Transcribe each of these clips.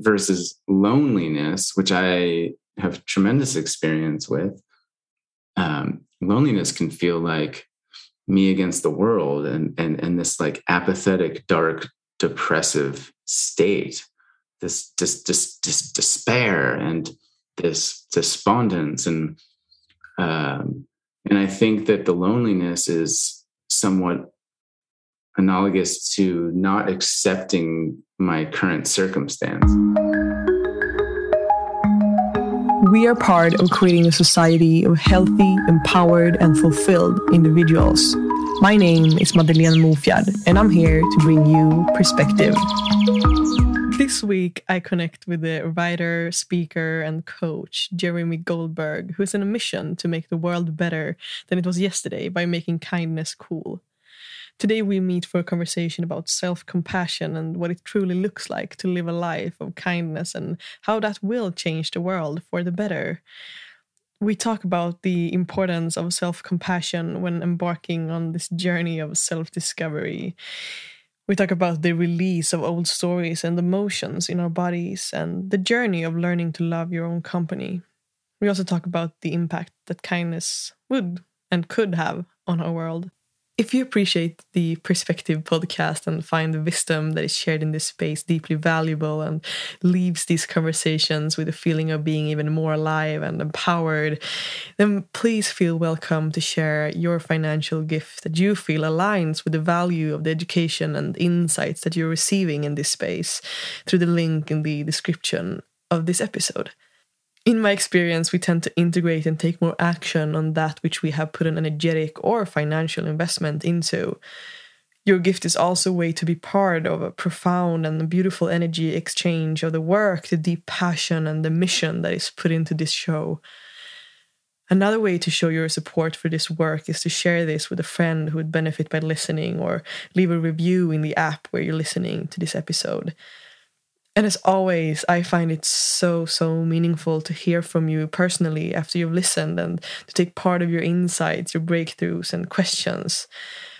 versus loneliness, which I have tremendous experience with. Um, loneliness can feel like me against the world and and and this like apathetic, dark, depressive state, this this this, this despair and this despondence and um, and I think that the loneliness is somewhat analogous to not accepting my current circumstance. We are part of creating a society of healthy, empowered, and fulfilled individuals. My name is Madeleine Mofjard, and I'm here to bring you perspective. This week, I connect with the writer, speaker, and coach Jeremy Goldberg, who is on a mission to make the world better than it was yesterday by making kindness cool. Today, we meet for a conversation about self compassion and what it truly looks like to live a life of kindness and how that will change the world for the better. We talk about the importance of self compassion when embarking on this journey of self discovery. We talk about the release of old stories and emotions in our bodies and the journey of learning to love your own company. We also talk about the impact that kindness would and could have on our world. If you appreciate the Perspective podcast and find the wisdom that is shared in this space deeply valuable and leaves these conversations with a feeling of being even more alive and empowered, then please feel welcome to share your financial gift that you feel aligns with the value of the education and insights that you're receiving in this space through the link in the description of this episode in my experience, we tend to integrate and take more action on that which we have put an energetic or financial investment into. Your gift is also a way to be part of a profound and beautiful energy exchange of the work, the deep passion, and the mission that is put into this show. Another way to show your support for this work is to share this with a friend who would benefit by listening or leave a review in the app where you're listening to this episode. And as always, I find it so, so meaningful to hear from you personally after you've listened and to take part of your insights, your breakthroughs, and questions.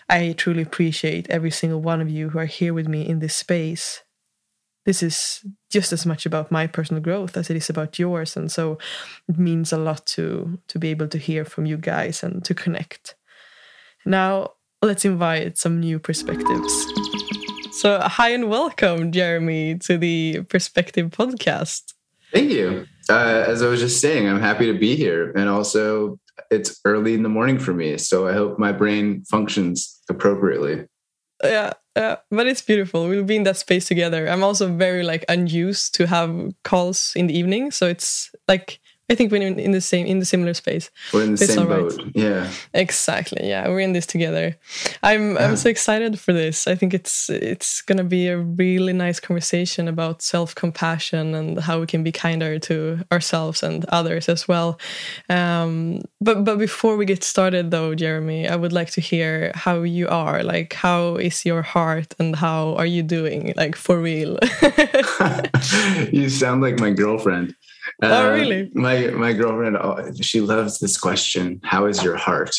I truly appreciate every single one of you who are here with me in this space. This is just as much about my personal growth as it is about yours. And so it means a lot to, to be able to hear from you guys and to connect. Now, let's invite some new perspectives. So, hi and welcome, Jeremy, to the Perspective podcast. Thank you. Uh, as I was just saying, I'm happy to be here. And also, it's early in the morning for me. So, I hope my brain functions appropriately. Yeah, yeah, but it's beautiful. We'll be in that space together. I'm also very like unused to have calls in the evening, so it's like I think we're in, in, the same in the similar space. We're in the it's same boat. Right. Yeah. Exactly. Yeah, we're in this together. I'm yeah. I'm so excited for this. I think it's it's gonna be a really nice conversation about self compassion and how we can be kinder to ourselves and others as well. Um, but but before we get started though, Jeremy, I would like to hear how you are. Like, how is your heart and how are you doing? Like for real. you sound like my girlfriend. Oh, uh, really? My my girlfriend, oh, she loves this question. How is your heart?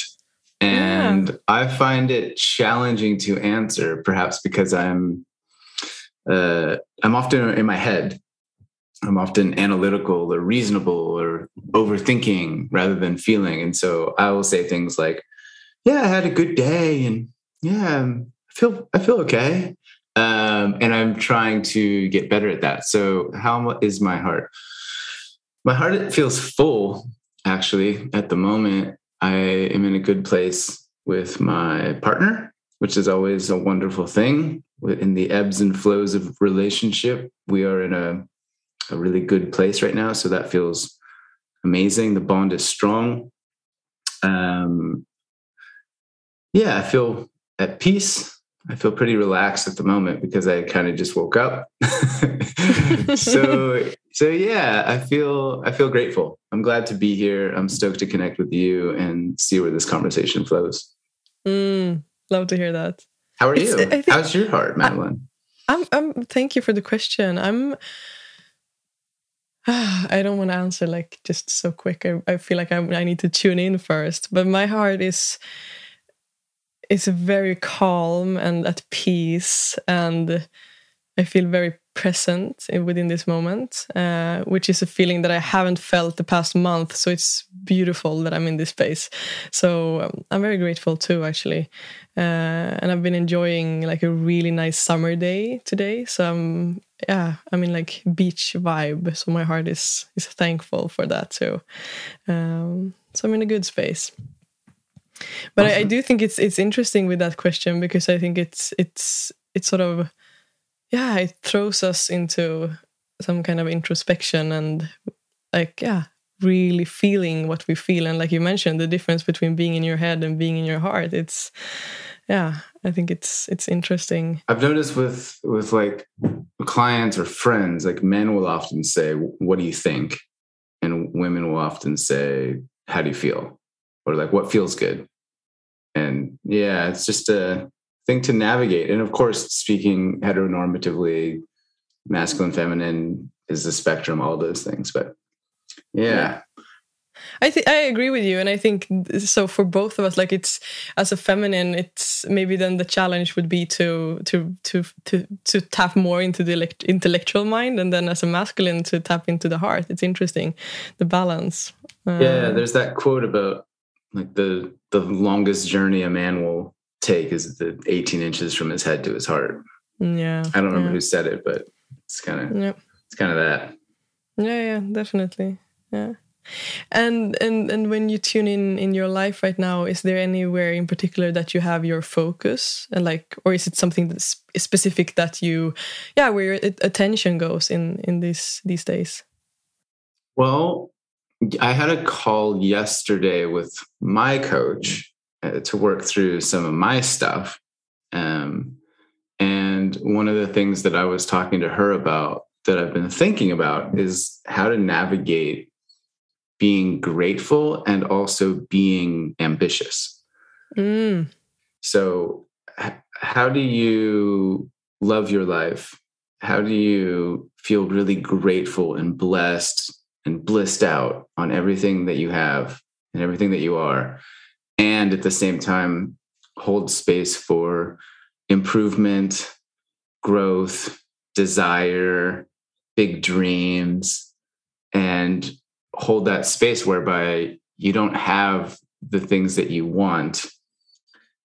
And yeah. I find it challenging to answer, perhaps because I'm uh, I'm often in my head. I'm often analytical or reasonable or overthinking rather than feeling. And so I will say things like, "Yeah, I had a good day, and yeah, I feel I feel okay." Um, and I'm trying to get better at that. So, how is my heart? My heart feels full, actually, at the moment. I am in a good place with my partner, which is always a wonderful thing. In the ebbs and flows of relationship, we are in a, a really good place right now. So that feels amazing. The bond is strong. Um, yeah, I feel at peace I feel pretty relaxed at the moment because I kind of just woke up. so so yeah, I feel I feel grateful. I'm glad to be here. I'm stoked to connect with you and see where this conversation flows. Mm, love to hear that. How are it's, you? Think, How's your heart, Madeline? I, I'm I'm thank you for the question. I'm I don't want to answer like just so quick. I, I feel like I, I need to tune in first. But my heart is is very calm and at peace and I feel very present within this moment, uh, which is a feeling that I haven't felt the past month. So it's beautiful that I'm in this space. So um, I'm very grateful too, actually. Uh, and I've been enjoying like a really nice summer day today. So I'm yeah, I mean like beach vibe. So my heart is is thankful for that too. Um, so I'm in a good space. But awesome. I, I do think it's it's interesting with that question because I think it's it's it's sort of yeah it throws us into some kind of introspection and like yeah really feeling what we feel. And like you mentioned the difference between being in your head and being in your heart it's yeah i think it's it's interesting. I've noticed with with like clients or friends like men will often say what do you think? And women will often say how do you feel? Or like what feels good? And yeah it's just a thing to navigate and of course speaking heteronormatively masculine feminine is the spectrum all those things but yeah. I think I agree with you, and I think so for both of us. Like it's as a feminine, it's maybe then the challenge would be to to to to to tap more into the intellectual mind, and then as a masculine to tap into the heart. It's interesting, the balance. Uh, yeah, there's that quote about like the the longest journey a man will take is the 18 inches from his head to his heart. Yeah, I don't remember yeah. who said it, but it's kind of yeah. it's kind of that. Yeah, yeah, definitely yeah and and and when you tune in in your life right now is there anywhere in particular that you have your focus and like or is it something that's specific that you yeah where your attention goes in in these these days well i had a call yesterday with my coach uh, to work through some of my stuff um, and one of the things that i was talking to her about that i've been thinking about is how to navigate being grateful and also being ambitious. Mm. So, h- how do you love your life? How do you feel really grateful and blessed and blissed out on everything that you have and everything that you are? And at the same time, hold space for improvement, growth, desire, big dreams, and hold that space whereby you don't have the things that you want,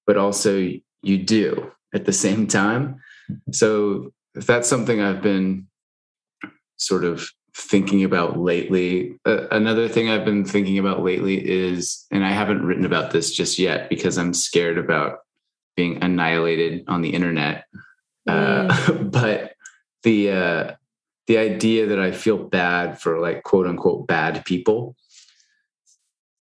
but also you do at the same time. So if that's something I've been sort of thinking about lately. Uh, another thing I've been thinking about lately is, and I haven't written about this just yet because I'm scared about being annihilated on the internet. Uh, mm. Uh, but the uh, the idea that I feel bad for like quote unquote bad people.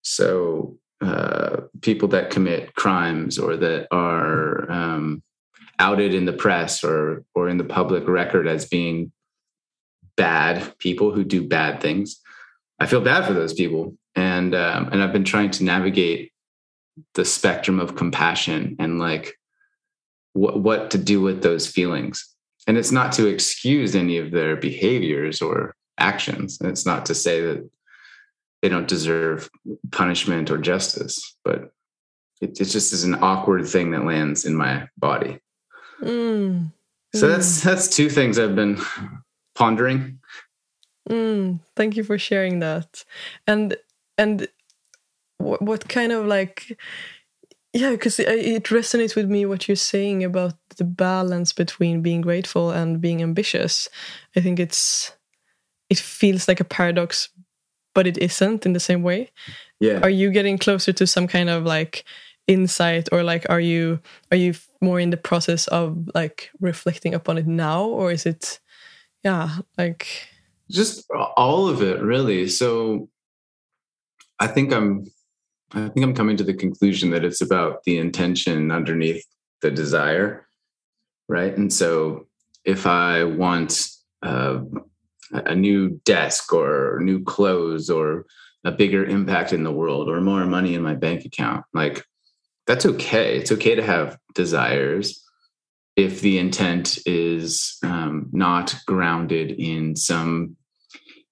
So uh, people that commit crimes or that are um, outed in the press or or in the public record as being bad people who do bad things. I feel bad for those people, and um, and I've been trying to navigate the spectrum of compassion and like what what to do with those feelings and it's not to excuse any of their behaviors or actions and it's not to say that they don't deserve punishment or justice but it, it just is an awkward thing that lands in my body mm. so mm. that's that's two things i've been pondering. Mm. thank you for sharing that. And and what, what kind of like yeah because it, it resonates with me what you're saying about the balance between being grateful and being ambitious. I think it's it feels like a paradox but it isn't in the same way. Yeah. Are you getting closer to some kind of like insight or like are you are you more in the process of like reflecting upon it now or is it yeah like just all of it really so i think i'm I think I'm coming to the conclusion that it's about the intention underneath the desire, right? And so if I want uh, a new desk or new clothes or a bigger impact in the world or more money in my bank account, like that's okay. It's okay to have desires if the intent is um, not grounded in some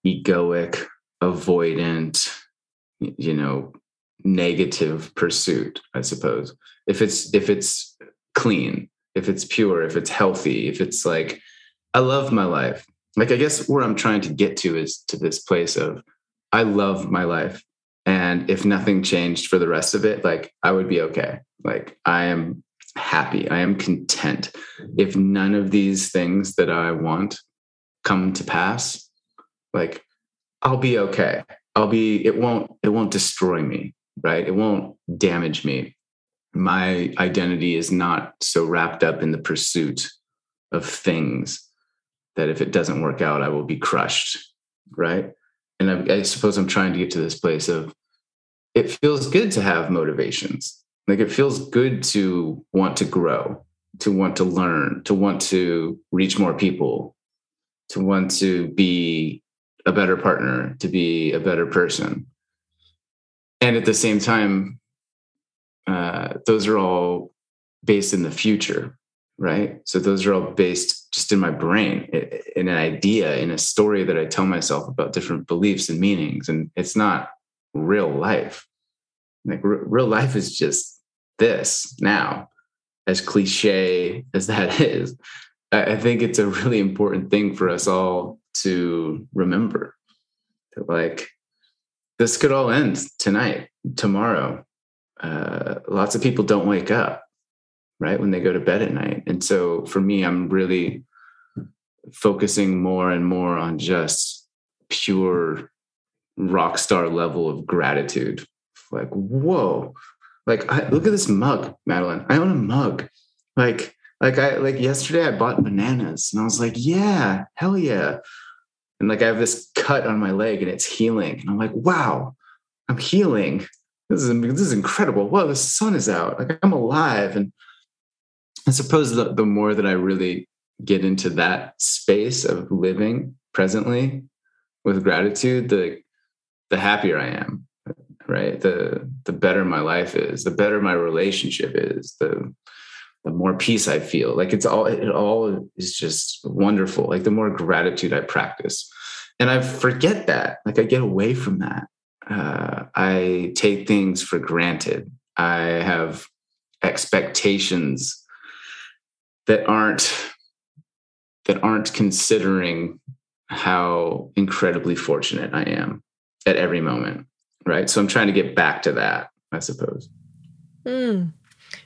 egoic, avoidant, you know, negative pursuit i suppose if it's if it's clean if it's pure if it's healthy if it's like I love my life. Like, I guess where I'm trying to get to is to this place of I love my life. And if nothing changed for the rest of it, like I would be okay. Like I am happy. I am content. If none of these things that I want come to pass, like I'll be okay. I'll be, it won't, it won't destroy me, right? It won't damage me. My identity is not so wrapped up in the pursuit of things that if it doesn't work out, I will be crushed, right? And I, I suppose I'm trying to get to this place of it feels good to have motivations. Like it feels good to want to grow, to want to learn, to want to reach more people, to want to be a better partner, to be a better person. And at the same time, uh, those are all based in the future, right? So those are all based just in my brain, in an idea, in a story that I tell myself about different beliefs and meanings. And it's not real life. Like r- real life is just this now, as cliche as that is. I think it's a really important thing for us all to remember that like this could all end tonight tomorrow uh, lots of people don't wake up right when they go to bed at night and so for me i'm really focusing more and more on just pure rock star level of gratitude like whoa like I, look at this mug madeline i own a mug like like i like yesterday i bought bananas and i was like yeah hell yeah and like I have this cut on my leg and it's healing. And I'm like, wow, I'm healing. This is this is incredible. Wow, the sun is out. Like I'm alive. And I suppose the, the more that I really get into that space of living presently with gratitude, the the happier I am. Right. The the better my life is, the better my relationship is, the the more peace I feel. Like it's all, it all is just wonderful. Like the more gratitude I practice. And I forget that. Like I get away from that. Uh, I take things for granted. I have expectations that aren't that aren't considering how incredibly fortunate I am at every moment. Right. So I'm trying to get back to that, I suppose. Mm.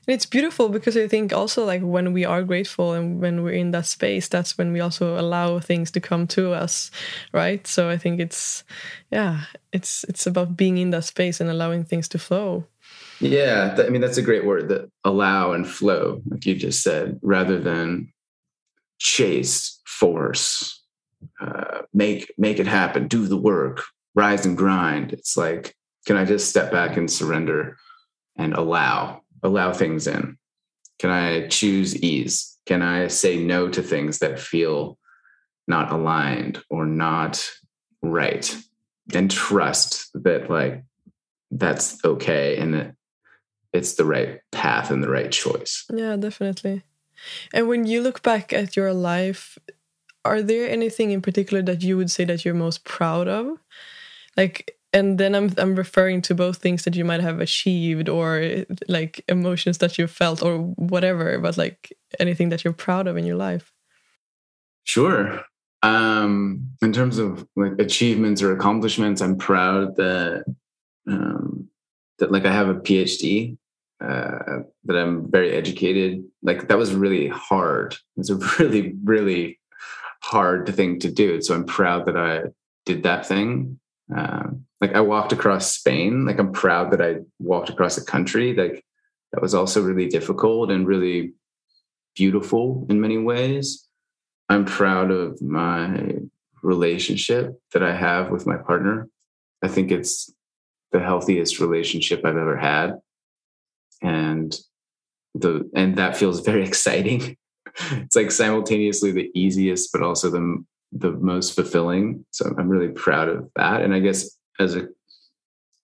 And it's beautiful because I think also like when we are grateful and when we're in that space, that's when we also allow things to come to us, right? So I think it's yeah, it's it's about being in that space and allowing things to flow. Yeah, I mean that's a great word that allow and flow, like you just said, rather than chase, force, uh, make make it happen, do the work, rise and grind. It's like, can I just step back and surrender and allow allow things in? Can I choose ease? Can I say no to things that feel not aligned or not right? And trust that like that's okay and that it's the right path and the right choice. Yeah, definitely. And when you look back at your life, are there anything in particular that you would say that you're most proud of? Like and then I'm I'm referring to both things that you might have achieved or like emotions that you felt or whatever, but like anything that you're proud of in your life. Sure. Um, in terms of like achievements or accomplishments, I'm proud that um, that like I have a PhD, uh, that I'm very educated. Like that was really hard. It's a really really hard thing to do. So I'm proud that I did that thing. Um, like I walked across Spain. Like I'm proud that I walked across the country. Like that was also really difficult and really beautiful in many ways. I'm proud of my relationship that I have with my partner. I think it's the healthiest relationship I've ever had. And the and that feels very exciting. it's like simultaneously the easiest but also the the most fulfilling. So I'm really proud of that. And I guess as a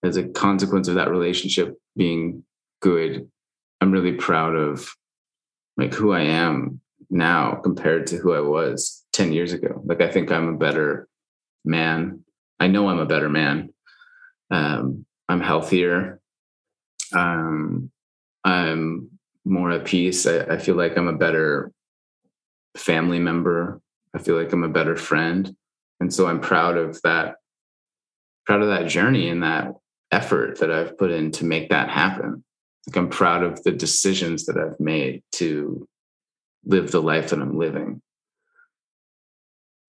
as a consequence of that relationship being good, I'm really proud of like who I am now compared to who I was 10 years ago. Like I think I'm a better man. I know I'm a better man. Um, I'm healthier. Um, I'm more at peace. I, I, feel like I'm a better family member. I feel like I'm a better friend. And so I'm proud of that, proud of that journey and that effort that I've put in to make that happen. Like I'm proud of the decisions that I've made to live the life that I'm living.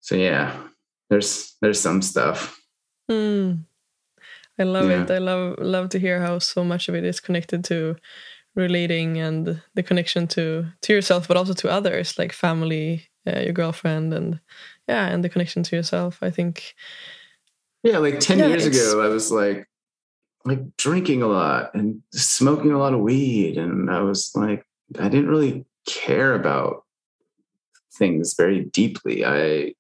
So yeah, there's there's some stuff. Mm. I love yeah. it. I love love to hear how so much of it is connected to relating and the connection to to yourself, but also to others, like family, uh, your girlfriend, and yeah, and the connection to yourself. I think. Yeah, like ten yeah, years ago, I was like, like drinking a lot and smoking a lot of weed, and I was like, I didn't really care about things very deeply. I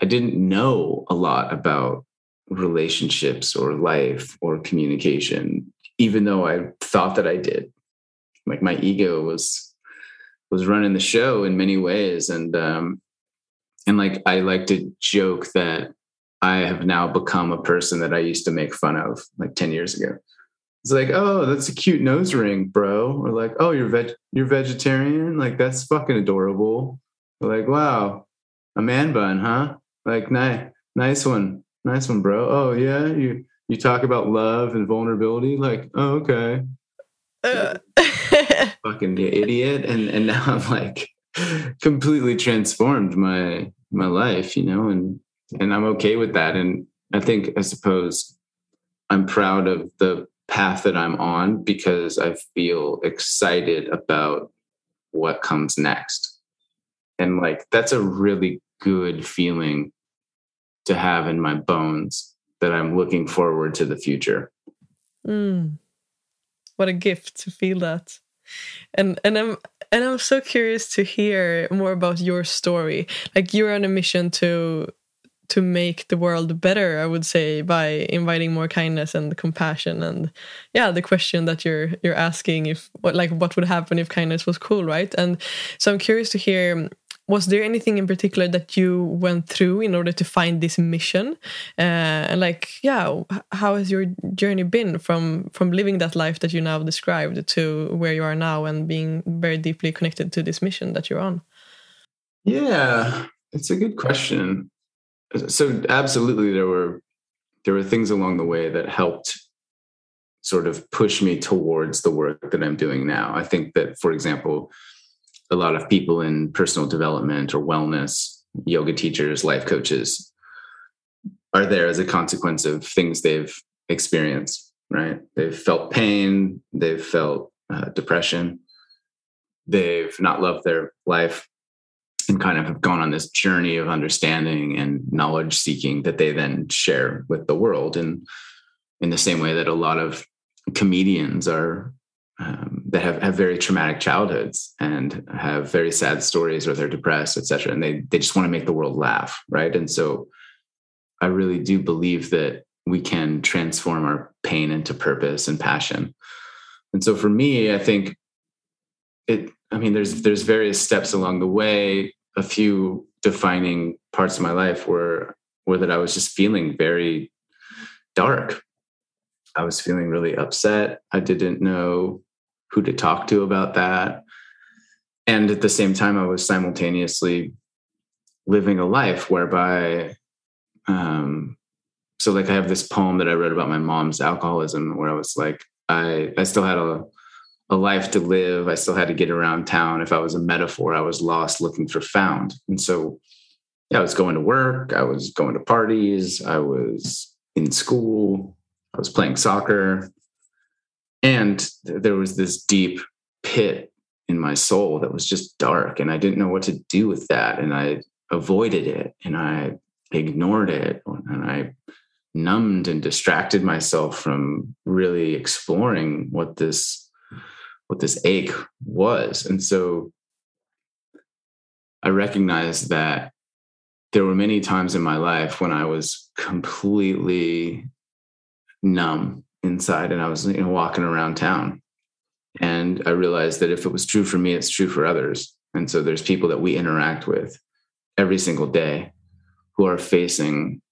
I didn't know a lot about relationships or life or communication, even though I thought that I did. Like my ego was was running the show in many ways, and um, and like I like to joke that I have now become a person that I used to make fun of like ten years ago. It's like, oh, that's a cute nose ring, bro. Or like, oh, you're veg, you're vegetarian. Like that's fucking adorable. Or like, wow, a man bun, huh? Like, nice, nice one. Nice one, bro. Oh yeah, you you talk about love and vulnerability. Like, oh okay. Uh. Fucking idiot. And and now I'm like completely transformed my my life, you know, and and I'm okay with that. And I think I suppose I'm proud of the path that I'm on because I feel excited about what comes next. And like that's a really good feeling to have in my bones that I'm looking forward to the future. Mm. What a gift to feel that. And and I'm and I'm so curious to hear more about your story. Like you're on a mission to to make the world better, I would say, by inviting more kindness and compassion and yeah, the question that you're you're asking if what like what would happen if kindness was cool, right? And so I'm curious to hear was there anything in particular that you went through in order to find this mission? Uh, and like yeah how has your journey been from from living that life that you now described to where you are now and being very deeply connected to this mission that you're on? Yeah it's a good question. So absolutely there were there were things along the way that helped sort of push me towards the work that i'm doing now. I think that for example a lot of people in personal development or wellness, yoga teachers, life coaches are there as a consequence of things they've experienced, right? They've felt pain, they've felt uh, depression, they've not loved their life and kind of have gone on this journey of understanding and knowledge seeking that they then share with the world and in the same way that a lot of comedians are um, that have, have very traumatic childhoods and have very sad stories or they're depressed, et cetera. And they, they just want to make the world laugh. Right. And so I really do believe that we can transform our pain into purpose and passion. And so for me, I think it, I mean, there's, there's various steps along the way. A few defining parts of my life were, were that I was just feeling very dark I was feeling really upset. I didn't know who to talk to about that. And at the same time, I was simultaneously living a life whereby, um, so like I have this poem that I wrote about my mom's alcoholism where I was like, I, I still had a, a life to live. I still had to get around town. If I was a metaphor, I was lost looking for found. And so, yeah, I was going to work. I was going to parties. I was in school. I was playing soccer. And there was this deep pit in my soul that was just dark. And I didn't know what to do with that. And I avoided it and I ignored it. And I numbed and distracted myself from really exploring what this what this ache was. And so I recognized that there were many times in my life when I was completely numb inside and I was you know walking around town. And I realized that if it was true for me it's true for others. And so there's people that we interact with every single day who are facing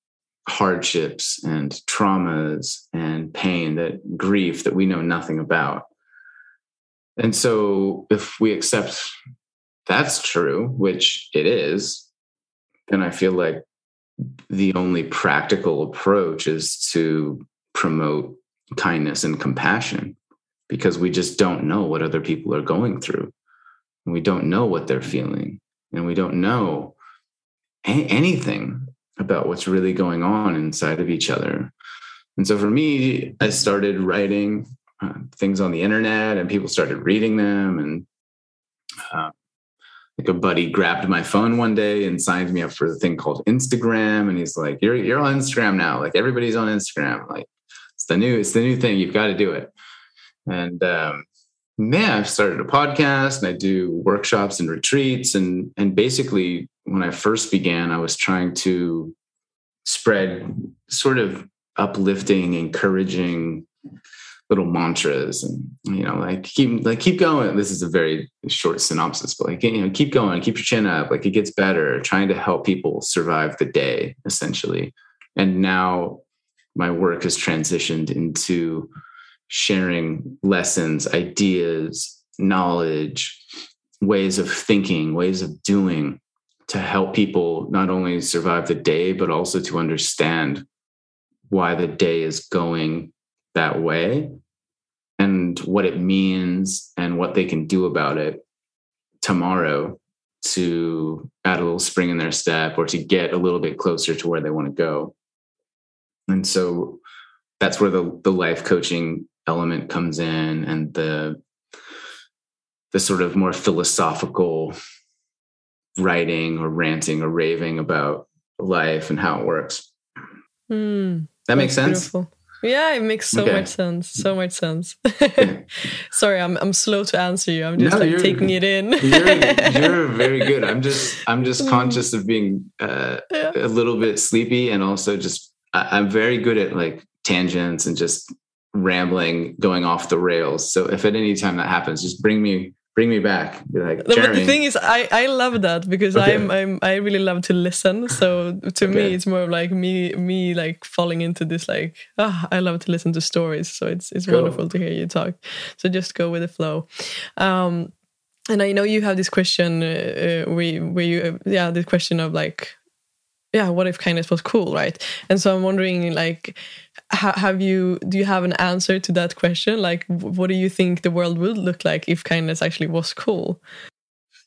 hardships and traumas and pain that grief that we know nothing about. And so if we accept that's true which it is then I feel like the only practical approach is to promote kindness and compassion because we just don't know what other people are going through. And we don't know what they're feeling. And we don't know a- anything about what's really going on inside of each other. And so for me, I started writing uh, things on the internet and people started reading them. And uh, like a buddy grabbed my phone one day and signed me up for the thing called Instagram. And he's like, you're, you're on Instagram now. Like everybody's on Instagram. Like the new, it's the new thing. You've got to do it. And, um, yeah, I've started a podcast and I do workshops and retreats. And, and basically when I first began, I was trying to spread sort of uplifting, encouraging little mantras and you know like keep like keep going this is a very short synopsis but like you know keep going keep your chin up like it gets better trying to help people survive the day essentially and now my work has transitioned into sharing lessons ideas knowledge ways of thinking ways of doing to help people not only survive the day but also to understand why the day is going that way and what it means and what they can do about it tomorrow to add a little spring in their step or to get a little bit closer to where they want to go. And so that's where the the life coaching element comes in and the the sort of more philosophical writing or ranting or raving about life and how it works. Mm, that makes sense. Beautiful. Yeah, it makes so okay. much sense. So much sense. Sorry, I'm I'm slow to answer you. I'm just no, like taking it in. you're, you're very good. I'm just I'm just mm. conscious of being uh, yeah. a little bit sleepy and also just I, I'm very good at like tangents and just rambling, going off the rails. So if at any time that happens, just bring me bring me back. Be like, no, but the thing is, I I love that because okay. I'm I'm I really love to listen. So to okay. me, it's more of like me me like falling into this like ah, I love to listen to stories. So it's it's cool. wonderful to hear you talk. So just go with the flow. Um, and I know you have this question uh, uh where, where you uh, yeah the question of like yeah what if kindness was cool right? And so i'm wondering like have you do you have an answer to that question? Like what do you think the world would look like if kindness actually was cool?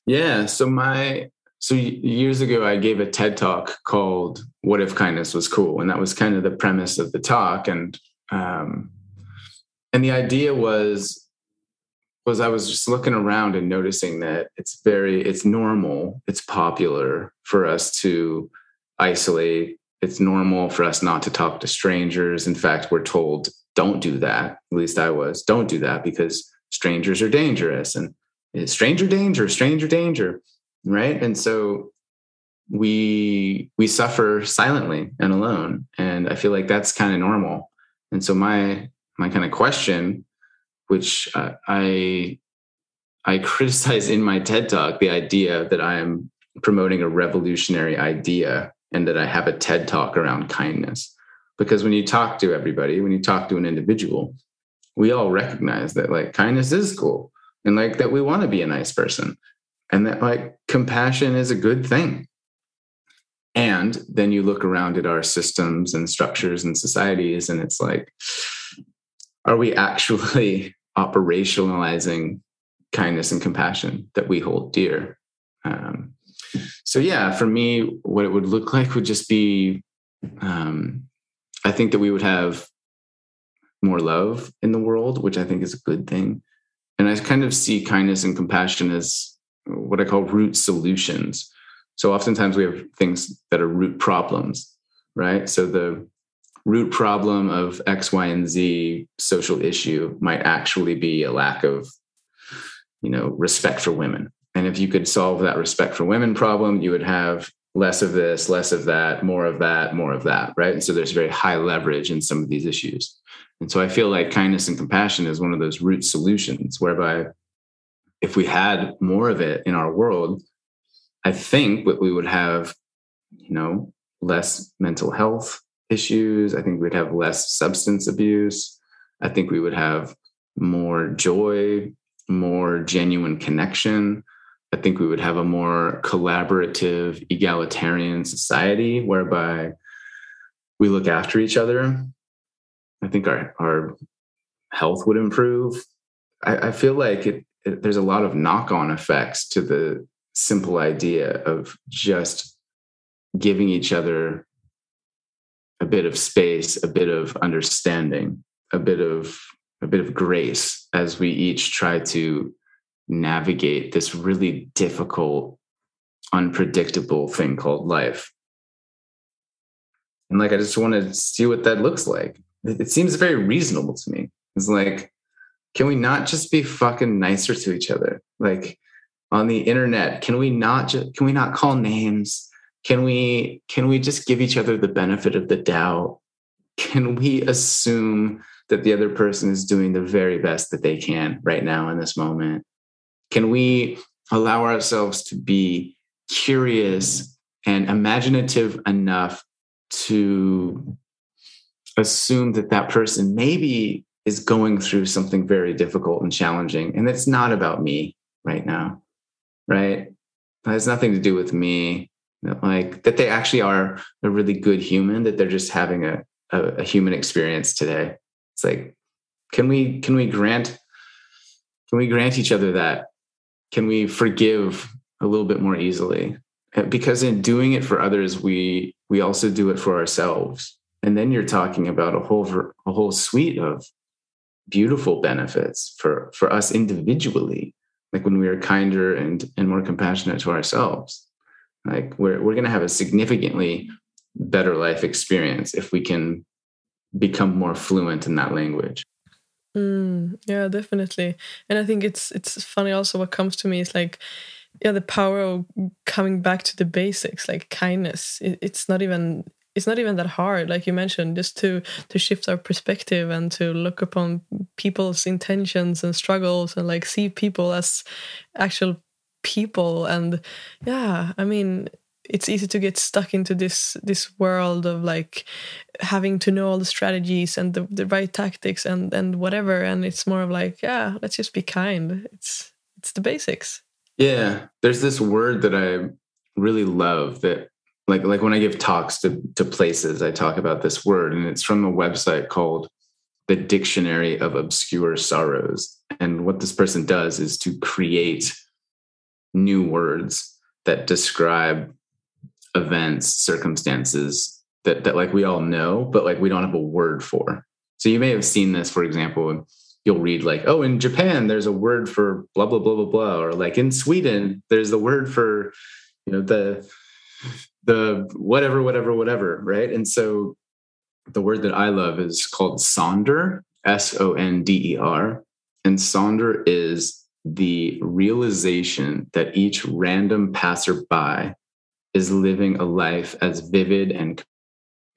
Yeah so my so years ago i gave a ted talk called what if kindness was cool? And that was kind of the premise of the talk. And um and the idea was was I was just looking around and noticing that it's very it's normal, it's popular for us to isolate. It's normal for us not to talk to strangers. In fact, we're told, don't do that. At least I was, don't do that because strangers are dangerous and stranger danger, stranger danger. Right. And so we we suffer silently and alone. And I feel like that's kind of normal. And so my my kind of question, which uh, I I criticize in my TED talk, the idea that I am promoting a revolutionary idea and that I have a TED talk around kindness. Because when you talk to everybody, when you talk to an individual, we all recognize that like kindness is cool and like that we want to be a nice person and that like compassion is a good thing. And then you look around at our systems and structures and societies, and it's like, are we actually operationalizing kindness and compassion that we hold dear? Um, so yeah for me what it would look like would just be um, i think that we would have more love in the world which i think is a good thing. And i kind of see kindness and compassion as what i call root solutions. So oftentimes we have things that are root problems right? So the root problem of x y and z social issue might actually be a lack of you know respect for women and if you could solve that respect for women problem, you would have less of this, less of that, more of that, more of that, right? And so there's very high leverage in some of these issues. And so I feel like kindness and compassion is one of those root solutions whereby if we had more of it in our world, I think that we would have, you know, less mental health issues. I think we'd have less substance abuse. I think we would have more joy, more genuine connection. I think we would have a more collaborative, egalitarian society whereby we look after each other. I think our, our health would improve. I, I feel like it, it, there's a lot of knock on effects to the simple idea of just giving each other a bit of space, a bit of understanding, a bit of a bit of grace as we each try to navigate this really difficult, unpredictable thing called life. And like, I just want to see what that looks like. It seems very reasonable to me. It's like, can we not just be fucking nicer to each other? Like on the internet, can we not just, can we not call names? Can we, can we just give each other the benefit of the doubt? Can we assume that the other person is doing the very best that they can right now in this moment? Can we allow ourselves to be curious and imaginative enough to assume that that person maybe is going through something very difficult and challenging? And it's not about me right now right? It has nothing to do with me. Like that they actually are a really good human that they're just having a, a, a human experience today. It's like, can we can we grant can we grant each other that? Can we forgive a little bit more easily? Because in doing it for others, we we also do it for ourselves. And then you're talking about a whole a whole suite of beautiful benefits for for us individually. Like when we are kinder and and more compassionate to ourselves. Like we're we're going to have a significantly better life experience if we can become more fluent in that language. Mm, yeah, definitely. And I think it's it's funny also what comes to me is like yeah, the power of coming back to the basics, like kindness. It, it's not even it's not even that hard like you mentioned just to to shift our perspective and to look upon people's intentions and struggles and like see people as actual people and yeah i mean it's easy to get stuck into this this world of like having to know all the strategies and the, the right tactics and and whatever and it's more of like yeah let's just be kind. It's it's the basics. Yeah. There's this word that i really love that like like when i give talks to to places i talk about this word and it's from a website called the dictionary of obscure sorrows. And what this person does is to create new words that describe events, circumstances that that like we all know, but like we don't have a word for. So you may have seen this, for example, you'll read like, oh, in Japan, there's a word for blah, blah, blah, blah, blah. Or like in Sweden, there's the word for, you know, the the whatever, whatever, whatever, right? And so the word that I love is called sonder, S-O-N-D-E-R. And sonder is the realization that each random passerby is living a life as vivid and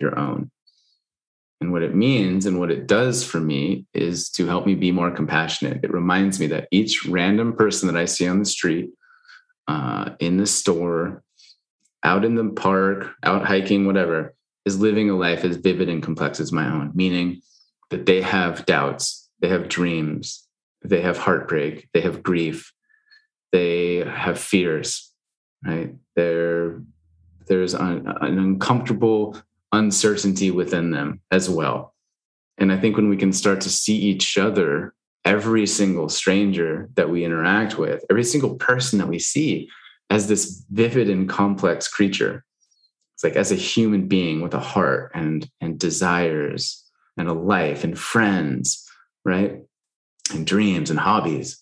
your own. And what it means and what it does for me is to help me be more compassionate. It reminds me that each random person that I see on the street, uh, in the store, out in the park, out hiking, whatever, is living a life as vivid and complex as my own, meaning that they have doubts, they have dreams, they have heartbreak, they have grief, they have fears, right? There, there's an, an uncomfortable uncertainty within them as well. And I think when we can start to see each other, every single stranger that we interact with, every single person that we see as this vivid and complex creature, it's like as a human being with a heart and and desires and a life and friends, right? And dreams and hobbies.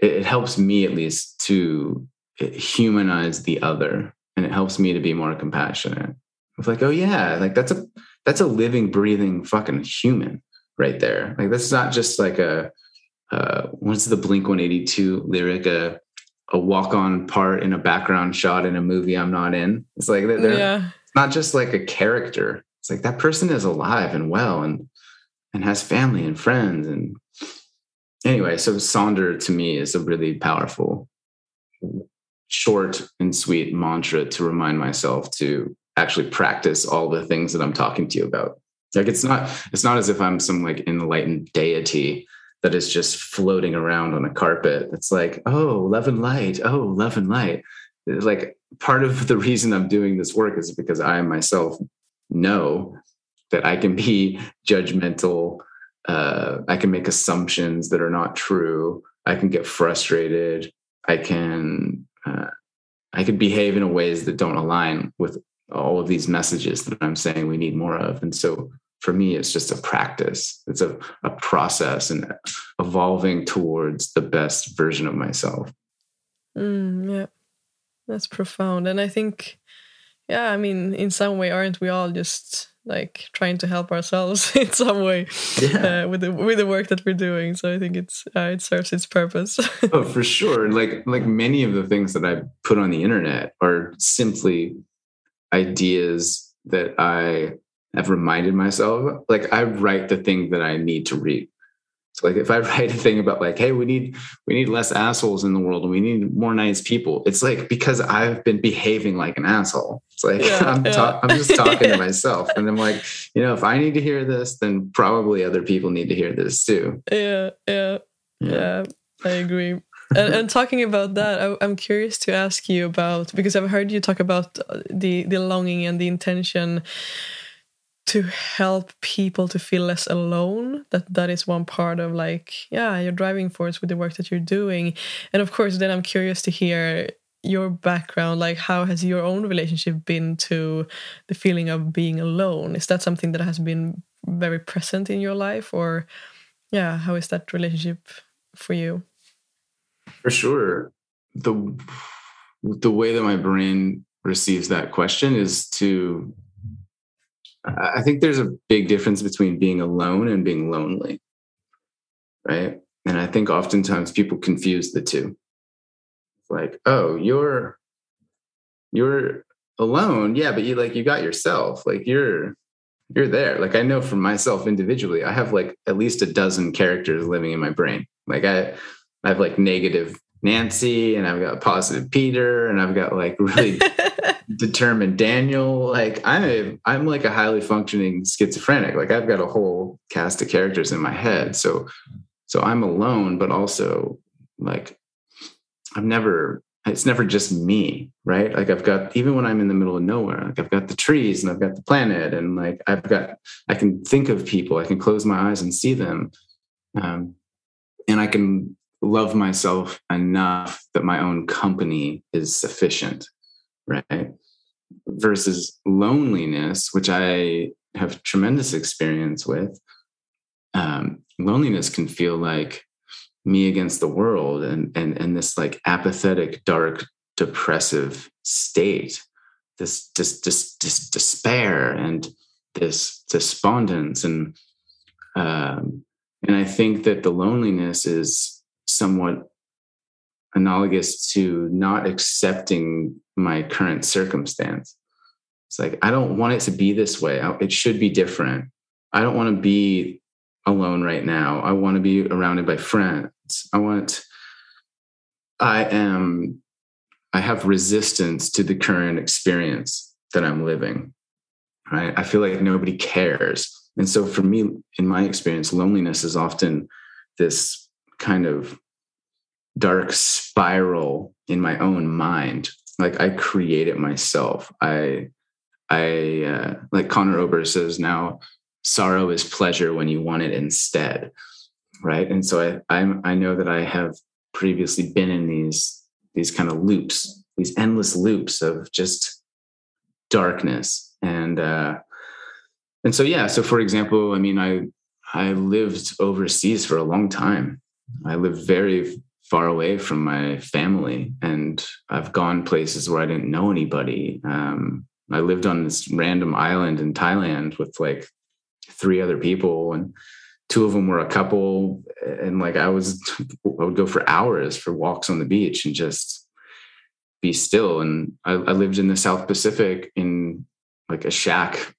It, it helps me at least to humanize the other and it helps me to be more compassionate. It's like oh yeah like that's a that's a living breathing fucking human right there. Like that's not just like a uh what's the blink 182 lyric? A a walk on part in a background shot in a movie i'm not in. It's like they're, yeah. not just like a character. It's like that person is alive and well and and has family and friends and anyway so sonder to me is a really powerful short and sweet mantra to remind myself to actually practice all the things that I'm talking to you about. Like it's not it's not as if I'm some like enlightened deity that is just floating around on a carpet. It's like, oh, love and light. Oh, love and light. Like part of the reason I'm doing this work is because I myself know that I can be judgmental. Uh, I can make assumptions that are not true. I can get frustrated. I can uh, I could behave in ways that don't align with all of these messages that I'm saying we need more of. And so for me, it's just a practice. It's a, a process and evolving towards the best version of myself. Mm, yeah, that's profound. And I think, yeah, I mean, in some way, aren't we all just like trying to help ourselves in some way yeah. uh, with the with the work that we're doing? So I think it's uh, it serves its purpose. oh, for sure. Like like many of the things that I put on the internet are simply ideas that I have reminded myself. Like I write the thing that I need to read. Like if I write a thing about like, hey, we need we need less assholes in the world and we need more nice people, it's like because I've been behaving like an asshole. It's like yeah, I'm yeah. Ta- I'm just talking to myself, and I'm like, you know, if I need to hear this, then probably other people need to hear this too. Yeah, yeah, yeah. yeah I agree and, and, talking about that, I, am curious to ask you about because I've heard you talk about uh, the the longing and the intention to help people to feel less alone. That that is one part of like yeah, your driving force with the work that you're doing. And of course, then I'm curious to hear your background like how has your own relationship been to the feeling of being alone is that something that has been very present in your life or yeah how is that relationship for you for sure. The the way that my brain receives that question is to I think there's a big difference between being alone and being lonely. Right? And I think oftentimes people confuse the two. Like, oh, you're you're alone. Yeah, but you like you got yourself. Like you're you're there. Like I know for myself individually, I have like at least a dozen characters living in my brain. Like I I have like negative Nancy and I've got positive Peter and I've got like really determined Daniel. Like I'm a, I'm like a highly functioning schizophrenic. Like I've got a whole cast of characters in my head. So so I'm alone, but also like I've never it's never just me, right? Like I've got even when I'm in the middle of nowhere, like I've got the trees and I've got the planet and like I've got I can think of people, I can close my eyes and see them. Um, and I can love myself enough that my own company is sufficient, right? Versus loneliness, which I have tremendous experience with. Um, loneliness can feel like me against the world and, and, and this like apathetic, dark, depressive state, this, this, this, this despair and this despondence. And, um, and I think that the loneliness is somewhat analogous to not accepting my current circumstance. It's like, I don't want it to be this way. It should be different. I don't want to be alone right now. I want to be surrounded by friends. I want, I am, I have resistance to the current experience that I'm living. Right. I feel like nobody cares. And so for me, in my experience, loneliness is often this kind of dark spiral in my own mind. Like i create it myself. I i uh, like conor oberst says now sorrow is pleasure when you want it instead right? And so i I'm, i know that i have previously been in these these kind of loops these endless loops of just darkness. And uh and so yeah so for example i mean i i lived overseas for a long time I lived very far away from my family, and I've gone places where I didn't know anybody. Um, I lived on this random island in Thailand with like three other people, and two of them were a couple. And like I was, I would go for hours for walks on the beach and just be still. And I, I lived in the South Pacific in like a shack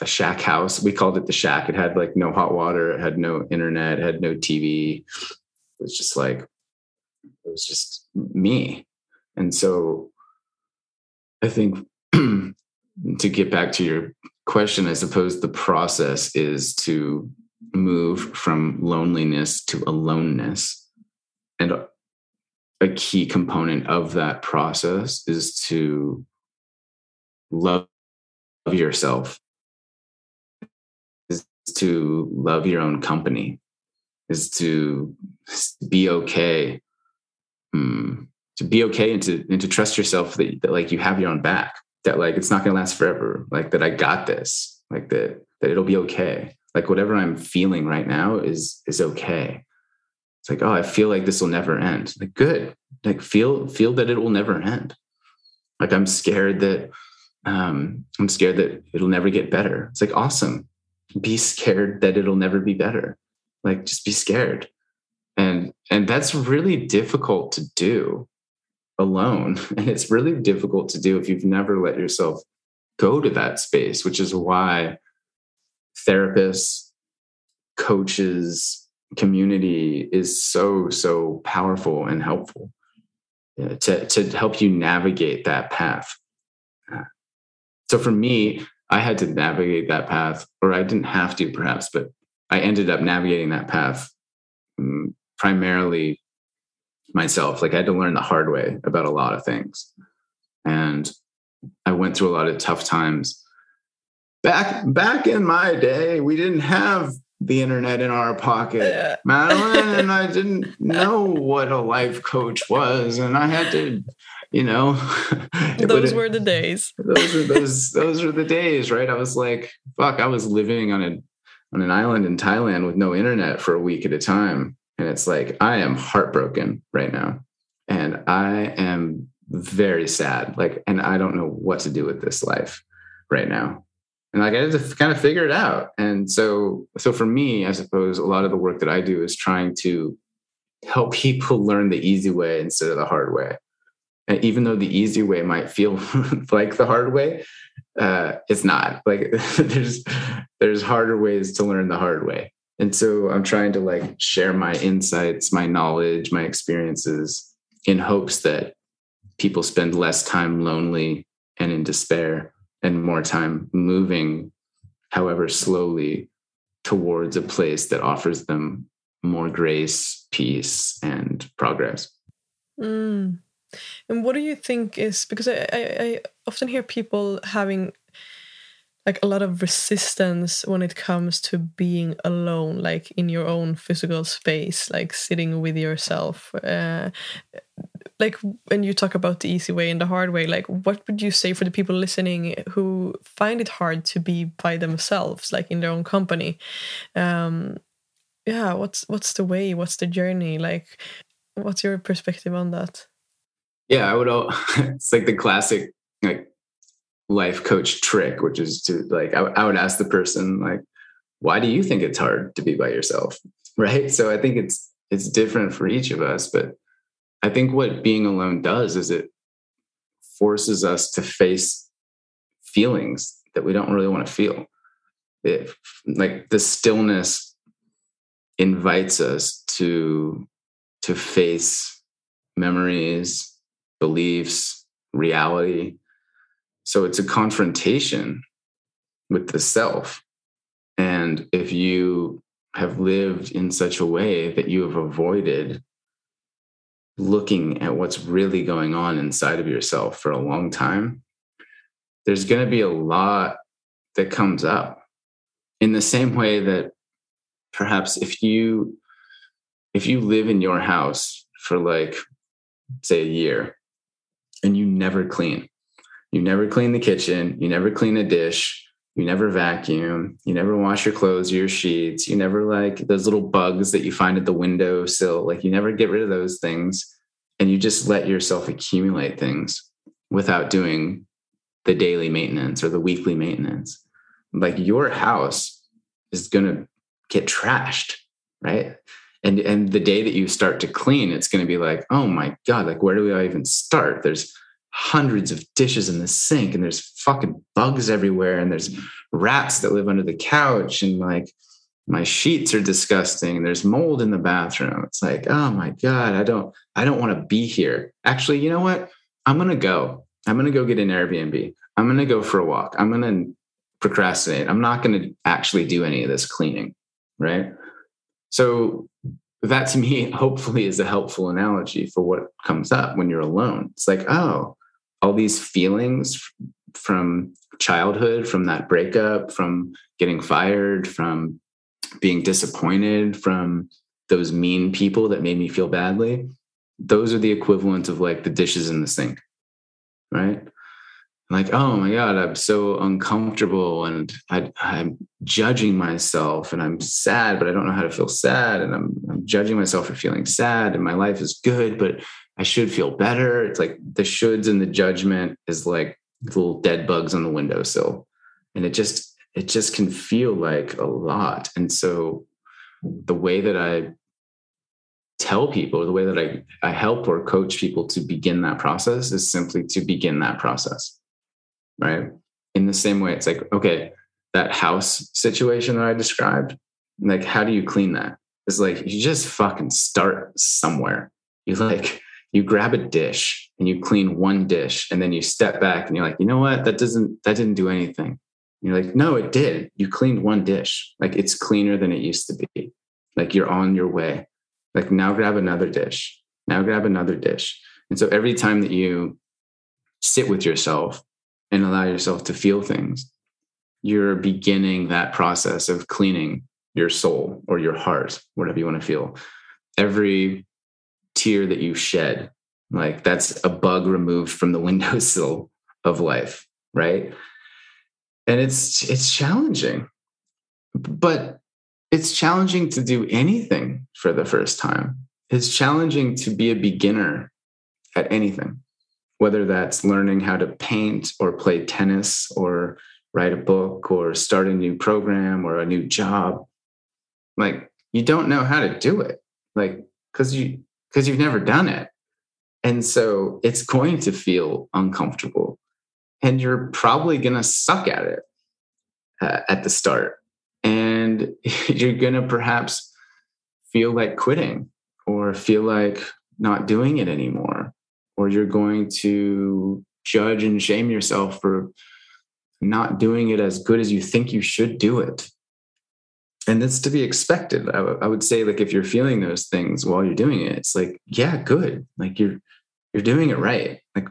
a shack house. We called it the shack. It had like no hot water, it had no internet, it had no TV it was just like it was just me and so i think to get back to your question i suppose the process is to move from loneliness to aloneness. And a key component of that process is to love yourself, is to love your own company, is to be okay. Um, to be okay and to and to trust yourself that, that like you have your own back that like it's not going to last forever like that i got this like that that it'll be okay. Like whatever i'm feeling right now is is okay. It's like oh i feel like this will never end. Like good. Like feel feel that it will never end. Like i'm scared that um i'm scared that it'll never get better. It's like awesome. Be scared that it'll never be better like just be scared. And and that's really difficult to do alone. And it's really difficult to do if you've never let yourself go to that space which is why therapists coaches community is so so powerful and helpful uh, to to help you navigate that path. Uh, so for me i had to navigate that path or i didn't have to perhaps but i ended up navigating that path um, primarily myself like i had to learn the hard way about a lot of things and i went through a lot of tough times back back in my day we didn't have the internet in our pocket. Madeline and I didn't know what a life coach was, and I had to, you know, those were the days. Those are those those are the days, right? I was like, fuck, I was living on a on an island in Thailand with no internet for a week at a time, and it's like I am heartbroken right now, and I am very sad, like, and I don't know what to do with this life right now and like I had to kind of figure it out. And so, so for me, I suppose a lot of the work that I do is trying to help people learn the easy way instead of the hard way. And even though the easy way might feel like the hard way, uh, it's not. Like there's there's harder ways to learn the hard way. And so I'm trying to like share my insights, my knowledge, my experiences in hopes that people spend less time lonely and in despair and more time moving, however slowly, towards a place that offers them more grace, peace, and progress. Mm. And what do you think is because I, I, I often hear people having like a lot of resistance when it comes to being alone like in your own physical space like sitting with yourself uh, like when you talk about the easy way and the hard way like what would you say for the people listening who find it hard to be by themselves like in their own company? Um yeah what's what's the way? What's the journey? Like what's your perspective on that yeah i would all it's like the classic like life coach trick which is to like I, I would ask the person like why do you think it's hard to be by yourself right so i think it's it's different for each of us but I think what being alone does is it forces us to face feelings that we don't really want to feel. It, like the stillness invites us to to face memories, beliefs, reality. So it's a confrontation with the self. And if you have lived in such a way that you have avoided looking at what's really going on inside of yourself for a long time, there's going to be a lot that comes up in the same way that perhaps if you if you live in your house for like say a year and you never clean. You never clean the kitchen. You never clean a dish. You never vacuum. You never wash your clothes or your sheets. You never like those little bugs that you find at the window sill. Like you never get rid of those things. And you just let yourself accumulate things without doing the daily maintenance or the weekly maintenance. Like your house is going to get trashed right and and the day that you start to clean it's going to be like oh my god like where do we even start? There's hundreds of dishes in the sink and there's fucking bugs everywhere and there's rats that live under the couch and like my sheets are disgusting and there's mold in the bathroom. It's like oh my god i don't i don't want to be here. Actually you know what? I'm going to go. I'm going to go get an airbnb. I'm going to go for a walk. I'm going to procrastinate. I'm not going to actually do any of this cleaning right? So that to me, hopefully, is a helpful analogy for what comes up when you're alone. It's like, oh, all these feelings from childhood, from that breakup, from getting fired, from being disappointed, from those mean people that made me feel badly. Those are the equivalent of like the dishes in the sink, right? Like oh my god i'm so uncomfortable and I, am judging myself and i'm sad but i don't know how to feel sad. And I'm, I'm judging myself for feeling sad and my life is good but i should feel better. It's like the shoulds and the judgment is like little dead bugs on the windowsill and it just it just can feel like a lot. And so the way that i tell people the way that I, I help or coach people to begin that process is simply to begin that process right? In the same way, it's like, okay, that house situation that I described, like, how do you clean that? It's like, you just fucking start somewhere. You like, you grab a dish and you clean one dish and then you step back and you're like, you know what? That doesn't, that didn't do anything. And you're like, no, it did. You cleaned one dish. Like, it's cleaner than it used to be. Like, you're on your way. Like, now grab another dish. Now grab another dish. And so every time that you sit with yourself and allow yourself to feel things, you're beginning that process of cleaning your soul or your heart, whatever you want to feel. Every tear that you shed, like that's a bug removed from the windowsill of life, right? And it's it's challenging. But it's challenging to do anything for the first time. It's challenging to be a beginner at anything whether that's learning how to paint or play tennis or write a book or start a new program or a new job. Like you don't know how to do it like because you because you've never done it. And so it's going to feel uncomfortable and you're probably going to suck at it uh, at the start. And you're going to perhaps feel like quitting or feel like not doing it anymore or you're going to judge and shame yourself for not doing it as good as you think you should do it. And that's to be expected. I, w- I would say like if you're feeling those things while you're doing it it's like yeah good. Like you're you're doing it right. Like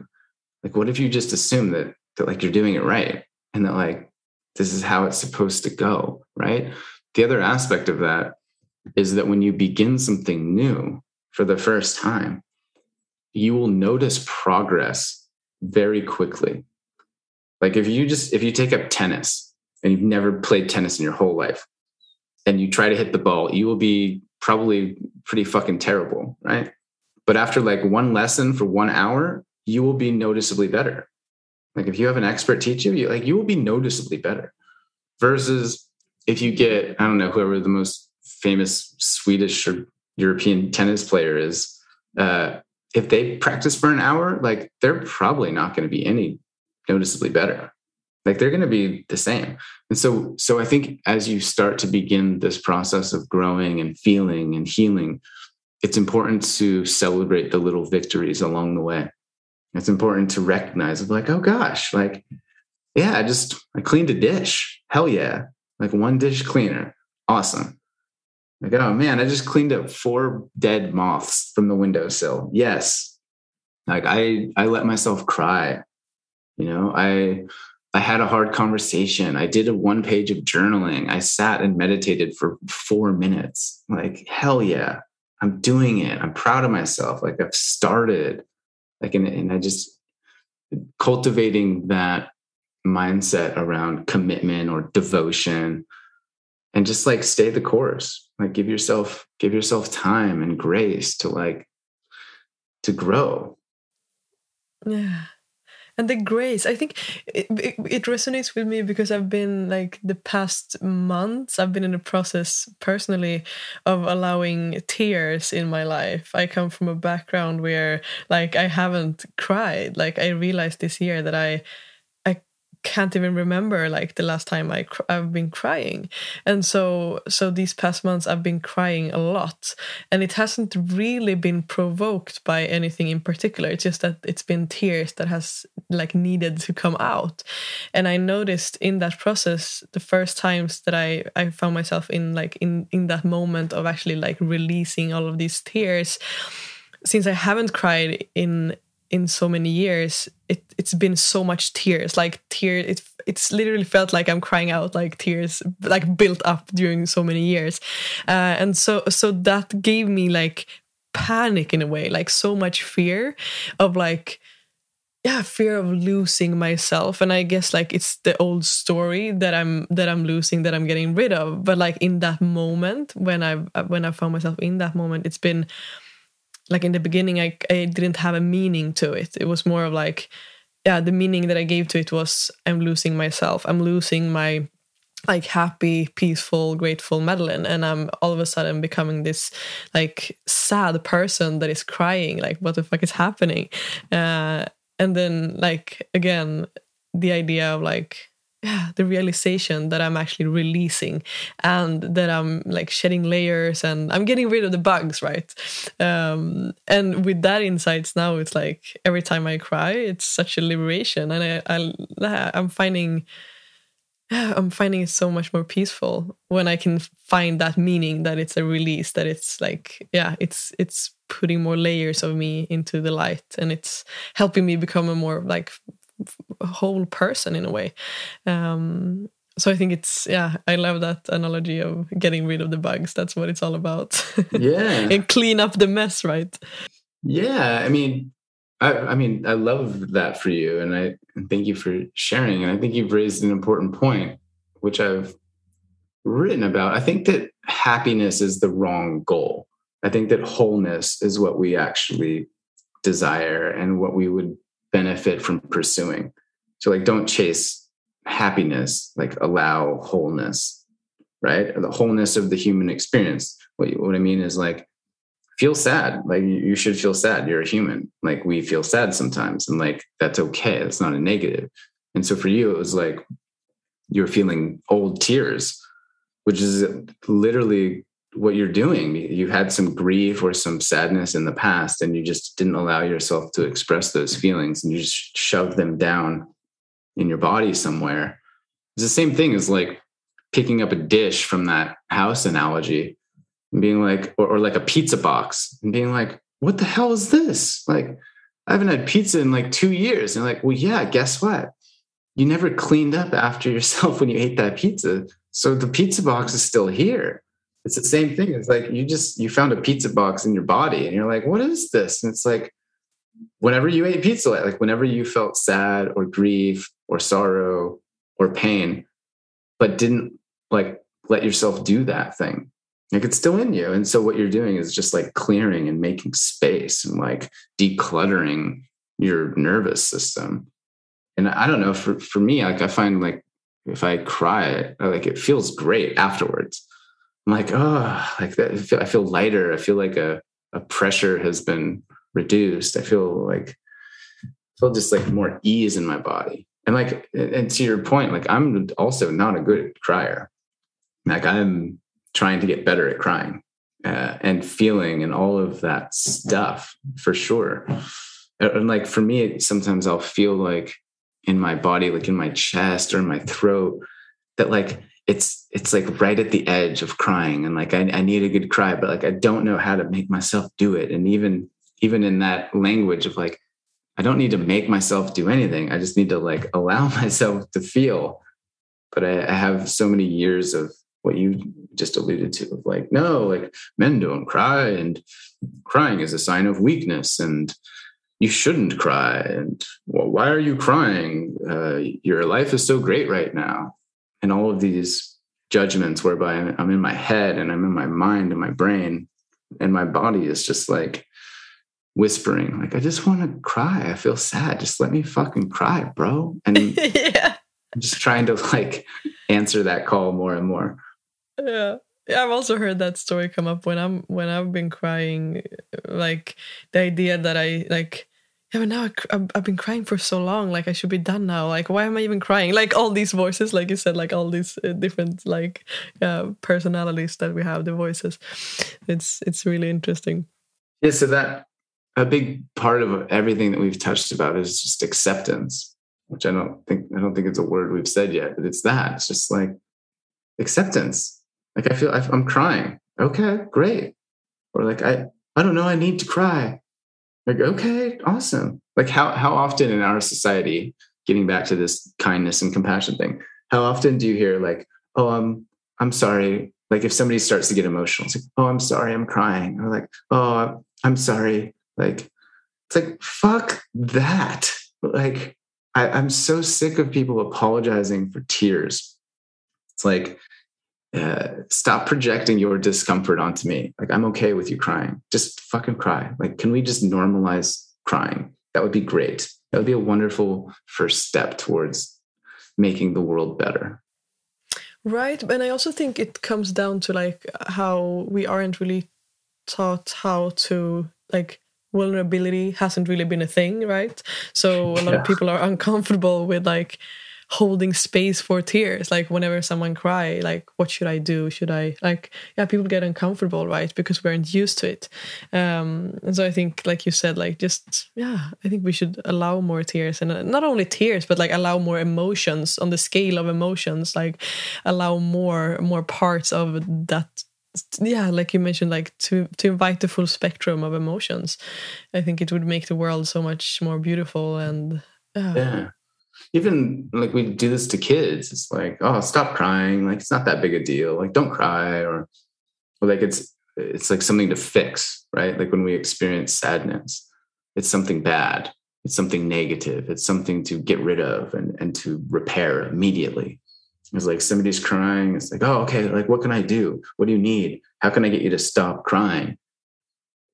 like what if you just assume that that like you're doing it right and that like this is how it's supposed to go right? The other aspect of that is that when you begin something new for the first time you will notice progress very quickly. Like if you just if you take up tennis and you've never played tennis in your whole life and you try to hit the ball, you will be probably pretty fucking terrible, right? But after like one lesson for 1 hour, you will be noticeably better. Like if you have an expert teach you, you like you will be noticeably better. Versus if you get, I don't know, whoever the most famous Swedish or European tennis player is, uh, if they practice for an hour, like they're probably not going to be any noticeably better. Like they're going to be the same. And so, so I think as you start to begin this process of growing and feeling and healing, it's important to celebrate the little victories along the way. It's important to recognize, like, oh gosh, like, yeah, I just I cleaned a dish. Hell yeah, like one dish cleaner, awesome. Like, oh man, I just cleaned up four dead moths from the windowsill. Yes. Like I I let myself cry. You know, I I had a hard conversation. I did a one page of journaling. I sat and meditated for four minutes. Like, hell yeah, I'm doing it. I'm proud of myself. Like I've started. Like and, and I just cultivating that mindset around commitment or devotion and just like stay the course like give yourself give yourself time and grace to like to grow. Yeah. And the grace i think it, it, it, resonates with me because i've been like the past months i've been in a process personally of allowing tears in my life. I come from a background where like i haven't cried. Like i realized this year that i can't even remember like the last time I cr- I've been crying, and so so these past months I've been crying a lot, and it hasn't really been provoked by anything in particular. It's just that it's been tears that has like needed to come out, and I noticed in that process the first times that I I found myself in like in in that moment of actually like releasing all of these tears since I haven't cried in in so many years it it's been so much tears like tears it it's literally felt like i'm crying out like tears like built up during so many years. Uh, and so so that gave me like panic in a way like so much fear of like yeah fear of losing myself. And i guess like it's the old story that i'm that i'm losing that i'm getting rid of. But like in that moment when i when i found myself in that moment it's been like in the beginning I, I didn't have a meaning to it. It was more of like yeah the meaning that i gave to it was i'm losing myself. I'm losing my like happy peaceful grateful madeline. And i'm all of a sudden becoming this like sad person that is crying like what the fuck is happening? Uh, and then like again the idea of like yeah the realization that i'm actually releasing and that i'm like shedding layers and i'm getting rid of the bugs right? Um and with that insights now it's like every time i cry it's such a liberation and i, I i'm finding I'm finding it so much more peaceful when I can find that meaning that it's a release, that it's like, yeah, it's it's putting more layers of me into the light and it's helping me become a more like whole person in a way. Um, so I think it's yeah, I love that analogy of getting rid of the bugs. That's what it's all about. Yeah, and clean up the mess, right? Yeah, I mean, I, I mean, I love that for you, and I thank you for sharing. And I think you've raised an important point, which I've written about. I think that happiness is the wrong goal. I think that wholeness is what we actually desire and what we would benefit from pursuing. So like don't chase happiness, like allow wholeness, right? The wholeness of the human experience. What, what I mean is like feel sad. Like you should feel sad. You're a human. Like we feel sad sometimes and like that's okay. That's not a negative. And so for you, it was like you're feeling old tears, which is literally what you're doing. You had some grief or some sadness in the past, and you just didn't allow yourself to express those feelings, and you just shoved them down in your body somewhere. It's the same thing as like picking up a dish from that house analogy and being like, or, or like a pizza box and being like, what the hell is this? Like, I haven't had pizza in like two years. And like, well, yeah, guess what? You never cleaned up after yourself when you ate that pizza. So the pizza box is still here it's the same thing. It's like you just you found a pizza box in your body and you're like, what is this? And it's like whenever you ate pizza, like whenever you felt sad or grief or sorrow or pain, but didn't like let yourself do that thing. Like it's still in you. And so what you're doing is just like clearing and making space and like decluttering your nervous system. And I don't know, for, for me, like I find like if I cry, like it feels great afterwards I'm like, oh, like that. I feel, I feel lighter. I feel like a, a pressure has been reduced. I feel like, I feel just like more ease in my body. And like, and to your point, like I'm also not a good crier. Like I'm trying to get better at crying uh, and feeling and all of that stuff for sure. And like for me, sometimes I'll feel like in my body, like in my chest or in my throat, that like it's it's like right at the edge of crying and like I, I need a good cry but like i don't know how to make myself do it and even even in that language of like i don't need to make myself do anything i just need to like allow myself to feel. But I, I have so many years of what you just alluded to of like no like men don't cry and crying is a sign of weakness and you shouldn't cry and well why are you crying? Uh, your life is so great right now and all of these judgments whereby I'm in my head and I'm in my mind and my brain and my body is just like whispering like I just want to cry. I feel sad. Just let me fucking cry, bro. And yeah. I'm just trying to like answer that call more and more. Yeah. Yeah, I've also heard that story come up when I'm when I've been crying like the idea that I like yeah, but now I, have been crying for so long. Like I should be done now. Like why am I even crying? Like all these voices, like you said, like all these uh, different like uh, personalities that we have, the voices. It's it's really interesting. Yeah. So that a big part of everything that we've touched about is just acceptance, which I don't think I don't think it's a word we've said yet, but it's that. It's just like acceptance. Like I feel I'm crying. Okay, great. Or like I I don't know. I need to cry like, okay, awesome. Like how how often in our society, getting back to this kindness and compassion thing, how often do you hear like, oh, I'm I'm sorry. Like if somebody starts to get emotional, it's like, oh, I'm sorry, I'm crying. Or like, oh, I'm sorry. Like, it's like, fuck that. Like, I, I'm so sick of people apologizing for tears. It's like, uh, stop projecting your discomfort onto me. Like, I'm okay with you crying. Just fucking cry. Like, can we just normalize crying? That would be great. That would be a wonderful first step towards making the world better. Right. And I also think it comes down to like how we aren't really taught how to like vulnerability hasn't really been a thing, right? So a lot yeah. of people are uncomfortable with like holding space for tears like whenever someone cry like what should i do? Should i like yeah people get uncomfortable right? Because we aren't used to it. Um and so i think like you said like just yeah i think we should allow more tears. And uh, not only tears but like allow more emotions on the scale of emotions like allow more more parts of that yeah like you mentioned like to to invite the full spectrum of emotions. I think it would make the world so much more beautiful and uh, yeah even like we do this to kids. It's like oh stop crying. Like it's not that big a deal. Like don't cry or, or like it's it's like something to fix right? Like when we experience sadness it's something bad. It's something negative. It's something to get rid of and, and to repair immediately. It's like somebody's crying. It's like oh okay. Like what can i do? What do you need? How can i get you to stop crying?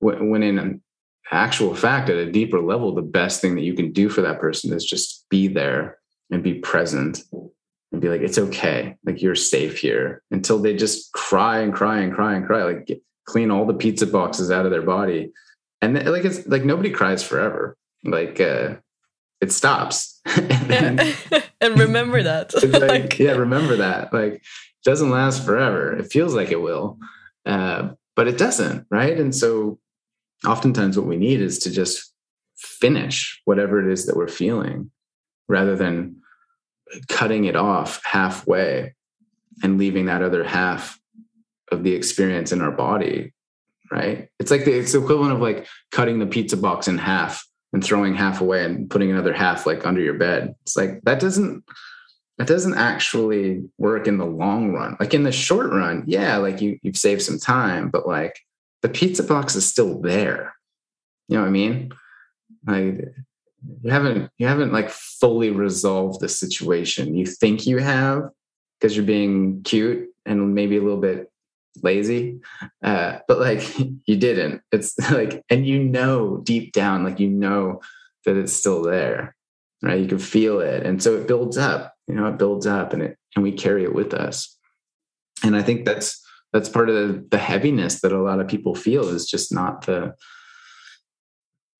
When in actual fact at a deeper level the best thing that you can do for that person is just be there and be present and be like it's okay. Like you're safe here. Until they just cry and cry and cry and cry like get, clean all the pizza boxes out of their body. And then, like it's like nobody cries forever. Like uh it stops. And, then, and remember that. Like, like, yeah remember that. Like it doesn't last forever. It feels like it will. Uh, but it doesn't right? And so oftentimes what we need is to just finish whatever it is that we're feeling rather than cutting it off halfway and leaving that other half of the experience in our body right? It's like the, it's the equivalent of like cutting the pizza box in half and throwing half away and putting another half like under your bed. It's like that doesn't that doesn't actually work in the long run. Like in the short run yeah like you you've saved some time but like the pizza box is still there. You know what I mean? Like you haven't you haven't like fully resolved the situation. You think you have because you're being cute and maybe a little bit lazy, uh, but like you didn't. It's like, and you know deep down, like you know that it's still there, right? You can feel it, and so it builds up. You know, it builds up, and it and we carry it with us. And I think that's that's part of the, heaviness that a lot of people feel is just not the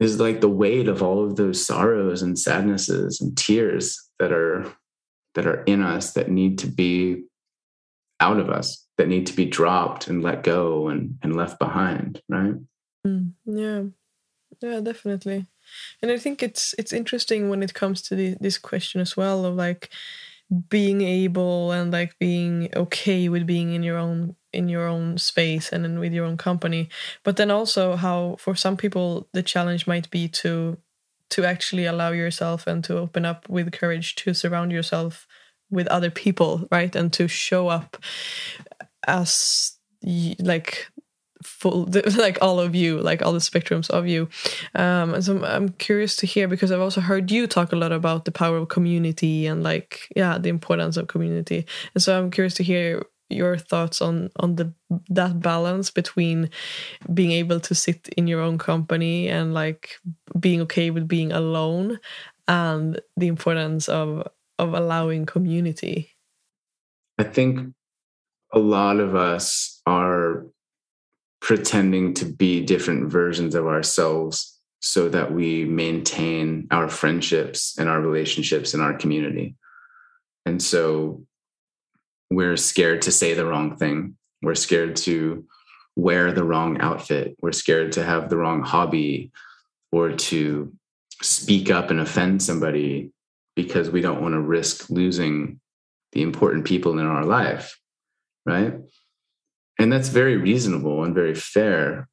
is like the weight of all of those sorrows and sadnesses and tears that are that are in us that need to be out of us that need to be dropped and let go and and left behind right? Mm, yeah. Yeah definitely. And i think it's it's interesting when it comes to the, this question as well of like being able and like being okay with being in your own in your own space and in, with your own company. But then also how for some people the challenge might be to to actually allow yourself and to open up with courage to surround yourself with other people right? And to show up as like full like all of you like all the spectrums of you. Um and so i'm curious to hear because i've also heard you talk a lot about the power of community and like yeah the importance of community. And so i'm curious to hear your thoughts on on the that balance between being able to sit in your own company and like being okay with being alone and the importance of of allowing community i think a lot of us are pretending to be different versions of ourselves so that we maintain our friendships and our relationships in our community. And so we're scared to say the wrong thing. We're scared to wear the wrong outfit. We're scared to have the wrong hobby or to speak up and offend somebody because we don't want to risk losing the important people in our life. Right. And that's very reasonable and very fair.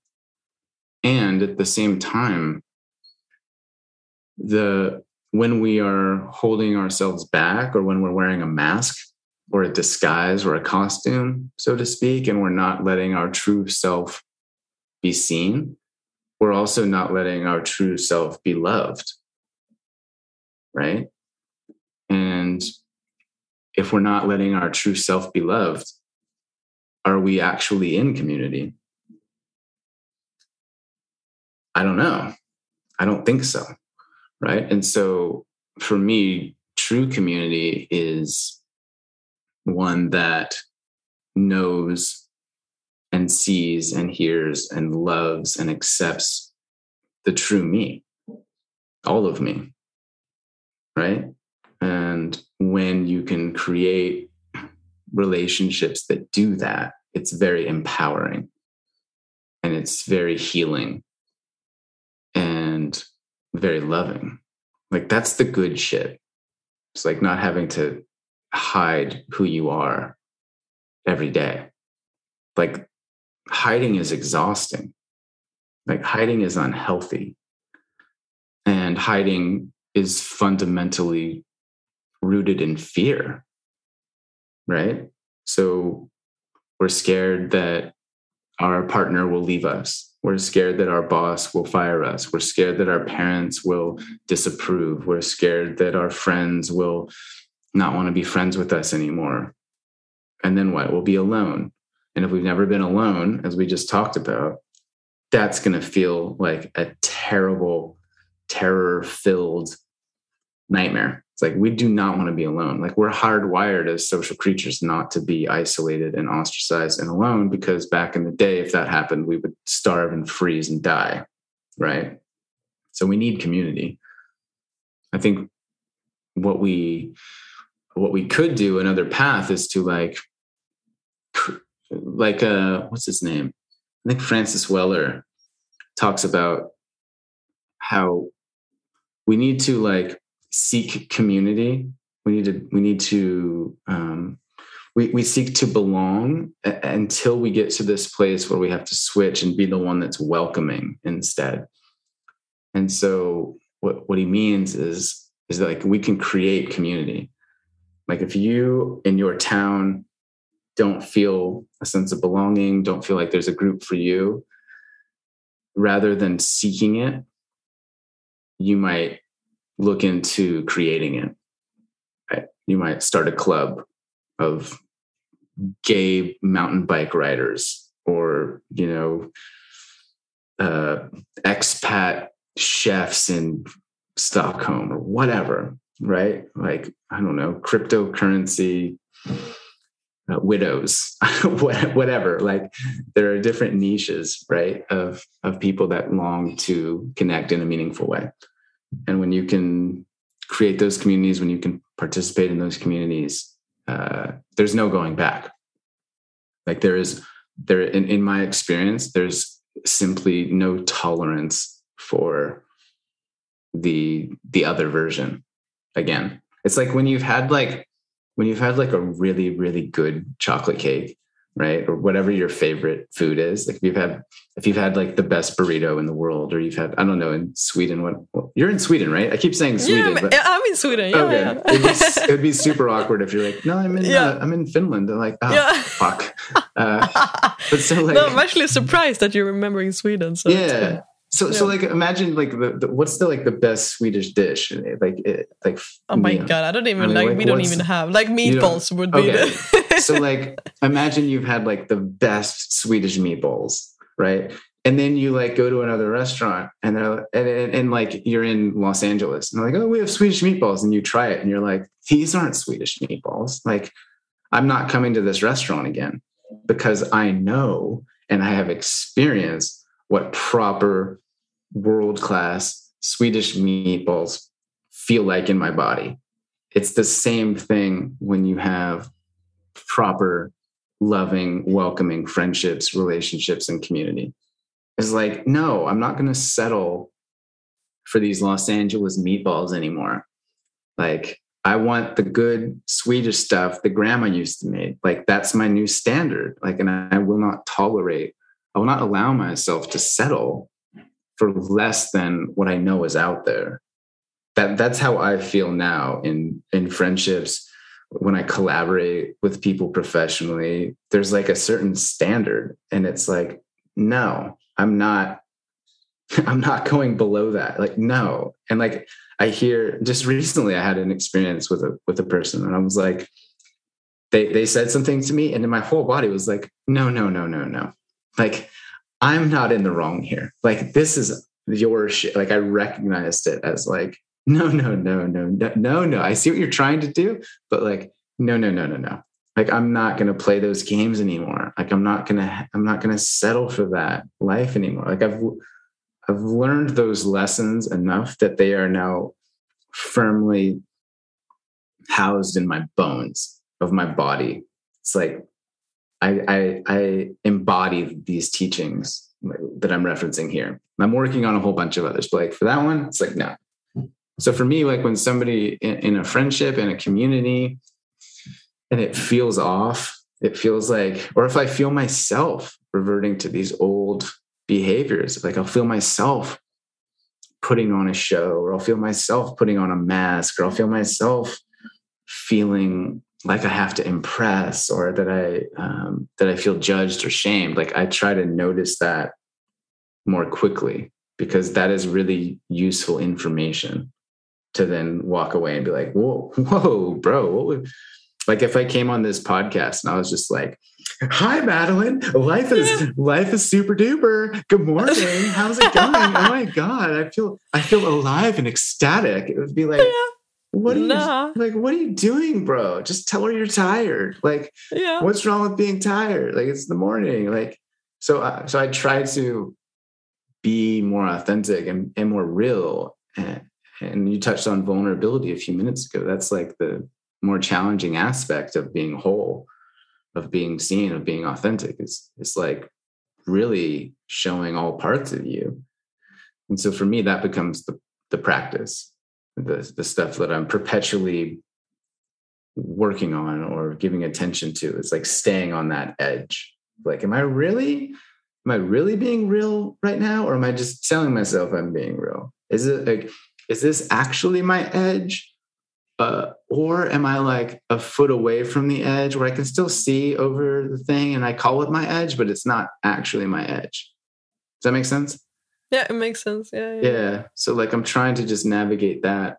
And at the same time, the when we are holding ourselves back or when we're wearing a mask or a disguise or a costume, so to speak, and we're not letting our true self be seen, we're also not letting our true self be loved. Right. And if we're not letting our true self be loved, are we actually in community? I don't know. I don't think so. Right. And so for me, true community is one that knows and sees and hears and loves and accepts the true me, all of me. Right. And when you can create relationships that do that, it's very empowering and it's very healing and very loving. Like that's the good shit. It's like not having to hide who you are every day. Like hiding is exhausting. Like hiding is unhealthy. And hiding is fundamentally rooted in fear. Right? So we're scared that our partner will leave us. We're scared that our boss will fire us. We're scared that our parents will disapprove. We're scared that our friends will not want to be friends with us anymore. And then what? We'll be alone. And if we've never been alone, as we just talked about, that's going to feel like a terrible, terror filled nightmare. It's like we do not want to be alone. Like we're hardwired as social creatures not to be isolated and ostracized and alone because back in the day, if that happened, we would starve and freeze and die. Right. So we need community. I think what we what we could do another path is to like like uh what's his name? I think Francis Weller talks about how we need to like seek community. We need to we need to um, we we seek to belong until we get to this place where we have to switch and be the one that's welcoming instead. And so what what he means is is like we can create community. Like if you in your town don't feel a sense of belonging, don't feel like there's a group for you, rather than seeking it, you might look into creating it. You might start a club of gay mountain bike riders or, you know, uh, expat chefs in Stockholm or whatever, right? Like, I don't know, cryptocurrency uh, widows, whatever. Like, there are different niches, right, of of people that long to connect in a meaningful way. And when you can create those communities, when you can participate in those communities, uh, there's no going back. Like there is there in, in my experience, there's simply no tolerance for the the other version again it's like when you've had like when you've had like a really really good chocolate cake right or whatever your favorite food is like if you've had if you've had like the best burrito in the world or you've had i don't know in sweden what you're in sweden right i keep saying sweden yeah, but, i'm in sweden yeah, okay. yeah. it'd, be, it'd, be, super awkward if you're like no i'm in yeah. uh, i'm in finland and like oh yeah. fuck uh, but so like no i'm actually surprised that you're remembering sweden so yeah so, yeah. so like, imagine like the, the, what's the like the best Swedish dish? Like, it, like. Oh my god, I don't even I mean, like, like. We don't even have like meatballs would be. Okay. The so like, imagine you've had like the best Swedish meatballs, right? And then you like go to another restaurant and they're and, and, and like you're in Los Angeles and they're like, oh, we have Swedish meatballs, and you try it and you're like, these aren't Swedish meatballs. Like, I'm not coming to this restaurant again because I know and I have experienced what proper world class Swedish meatballs feel like in my body. It's the same thing when you have proper, loving, welcoming friendships, relationships, and community. It's like, no, I'm not going to settle for these Los Angeles meatballs anymore. Like, I want the good Swedish stuff the grandma used to make. Like, that's my new standard. Like, and I will not tolerate, I will not allow myself to settle for less than what I know is out there. That that's how I feel now in in friendships when I collaborate with people professionally. There's like a certain standard, and it's like, no, I'm not. I'm not going below that. Like, no. And like I hear just recently I had an experience with a with a person and I was like, they they said something to me, and then my whole body was like, no, no, no, no, no. Like I'm not in the wrong here. Like this is your shit. Like I recognized it as like, no, no, no, no, no, no, no. I see what you're trying to do, but like, no, no, no, no, no. Like I'm not gonna play those games anymore. Like I'm not gonna, I'm not gonna settle for that life anymore. Like I've I've learned those lessons enough that they are now firmly housed in my bones of my body. It's like I, I, I embody these teachings that I'm referencing here. I'm working on a whole bunch of others, but like for that one, it's like no. So for me, like when somebody in, in a friendship in a community, and it feels off, it feels like, or if I feel myself reverting to these old behaviors, like I'll feel myself putting on a show, or I'll feel myself putting on a mask, or I'll feel myself feeling like I have to impress or that I um, that I feel judged or shamed. Like I try to notice that more quickly because that is really useful information to then walk away and be like, whoa, whoa, bro, what would like if I came on this podcast and I was just like, "Hi, Madeline, life is life is super duper. Good morning, how's it going? oh my god, I feel I feel alive and ecstatic." It would be like, yeah what are nah. you like what are you doing bro? Just tell her you're tired. Like yeah. what's wrong with being tired? Like it's the morning. Like so uh, so i try to be more authentic and, and more real. And, and you touched on vulnerability a few minutes ago. That's like the more challenging aspect of being whole of being seen of being authentic. It's it's like really showing all parts of you. And so for me that becomes the the practice the the stuff that I'm perpetually working on or giving attention to. It's like staying on that edge. Like, am I really, am I really being real right now? Or am I just telling myself I'm being real? Is it like, is this actually my edge? Uh, or am I like a foot away from the edge where I can still see over the thing and I call it my edge, but it's not actually my edge? Does that make sense? Yeah, it makes sense. Yeah, yeah. Yeah. So like I'm trying to just navigate that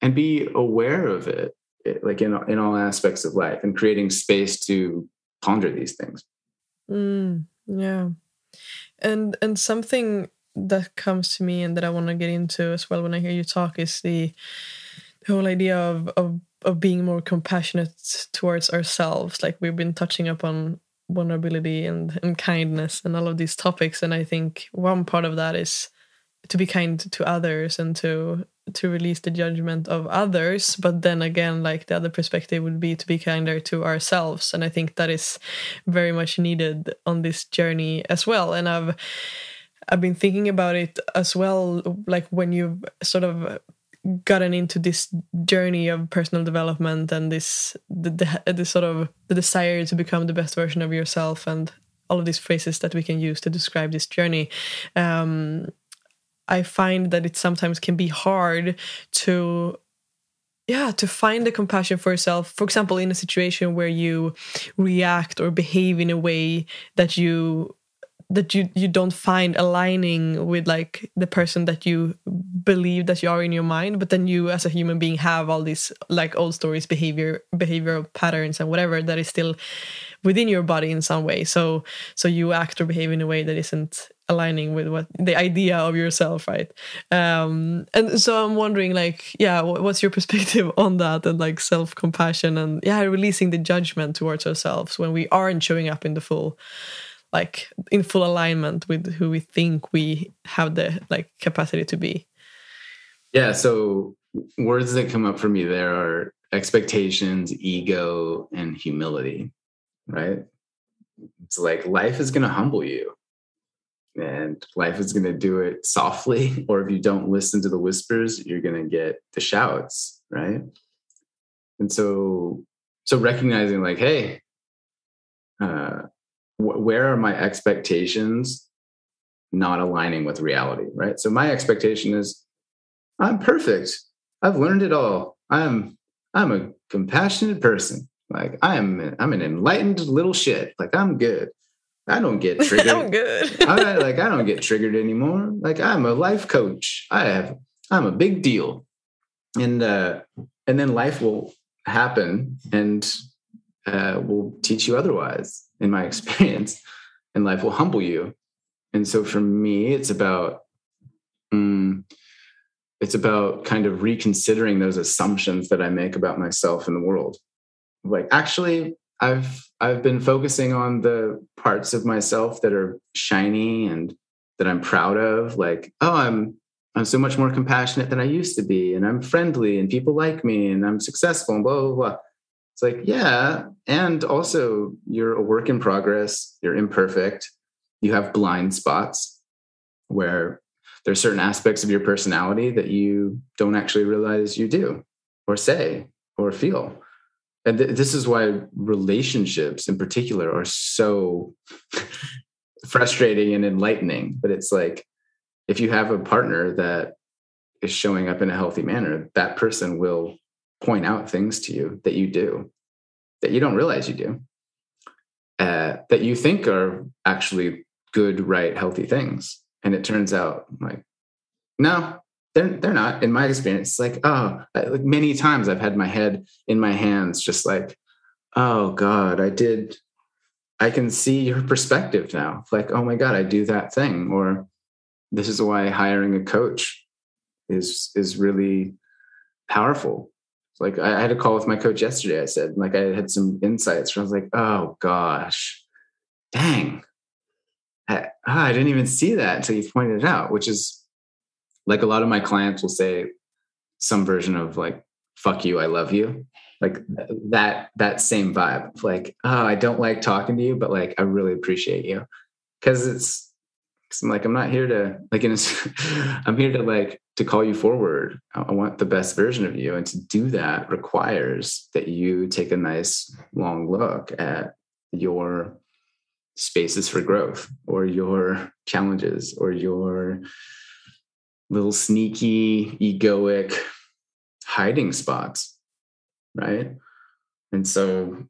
and be aware of it, like in in all aspects of life, and creating space to ponder these things. Mm, yeah, and and something that comes to me and that I want to get into as well when I hear you talk is the, the whole idea of of of being more compassionate towards ourselves. Like we've been touching upon vulnerability and, and kindness and all of these topics. And i think one part of that is to be kind to others and to to release the judgment of others. But then again like the other perspective would be to be kinder to ourselves. And i think that is very much needed on this journey as well. And i've i've been thinking about it as well like when you've sort of gotten into this journey of personal development and this the, the, the sort of the desire to become the best version of yourself and all of these phrases that we can use to describe this journey um, i find that it sometimes can be hard to yeah to find the compassion for yourself. For example in a situation where you react or behave in a way that you that you you don't find aligning with like the person that you believe that you are in your mind but then you as a human being have all these like old stories behavior behavioral patterns and whatever that is still within your body in some way. So so you act or behave in a way that isn't aligning with what the idea of yourself right? Um and so i'm wondering like yeah what's your perspective on that and like self-compassion and yeah releasing the judgment towards ourselves when we aren't showing up in the full like in full alignment with who we think we have the like capacity to be. Yeah so words that come up for me there are expectations ego and humility right? It's like life is going to humble you and life is going to do it softly or if you don't listen to the whispers you're going to get the shouts right? And so so recognizing like hey uh where are my expectations not aligning with reality right so my expectation is i'm perfect i've learned it all i'm i'm a compassionate person like i'm i'm an enlightened little shit like i'm good I don't get triggered. I'm good. I, am like I don't get triggered anymore. Like I'm a life coach. I have I'm a big deal. And uh and then life will happen and uh will teach you otherwise in my experience and life will humble you. And so for me it's about um, it's about kind of reconsidering those assumptions that I make about myself and the world. Like actually I've I've been focusing on the parts of myself that are shiny and that I'm proud of. Like, oh, I'm I'm so much more compassionate than I used to be, and I'm friendly, and people like me, and I'm successful, and blah blah blah. It's like, yeah, and also you're a work in progress. You're imperfect. You have blind spots where there's certain aspects of your personality that you don't actually realize you do, or say, or feel and th- this is why relationships in particular are so frustrating and enlightening but it's like if you have a partner that is showing up in a healthy manner that person will point out things to you that you do that you don't realize you do uh, that you think are actually good right healthy things. And it turns out like no they're they're not. In my experience it's like oh like many times i've had my head in my hands just like oh god i did i can see your perspective now. Like oh my god i do that thing. Or this is why hiring a coach is is really powerful like i had a call with my coach yesterday i said like i had some insights where i was like oh gosh. Dang. I, oh, I didn't even see that until you pointed it out which is like a lot of my clients will say some version of like fuck you i love you. Like that that same vibe like oh i don't like talking to you but like i really appreciate you. Because it's cause i'm like i'm not here to like in a, i'm here to like to call you forward i want the best version of you and to do that requires that you take a nice long look at your spaces for growth or your challenges or your little sneaky, egoic hiding spots, right? And so,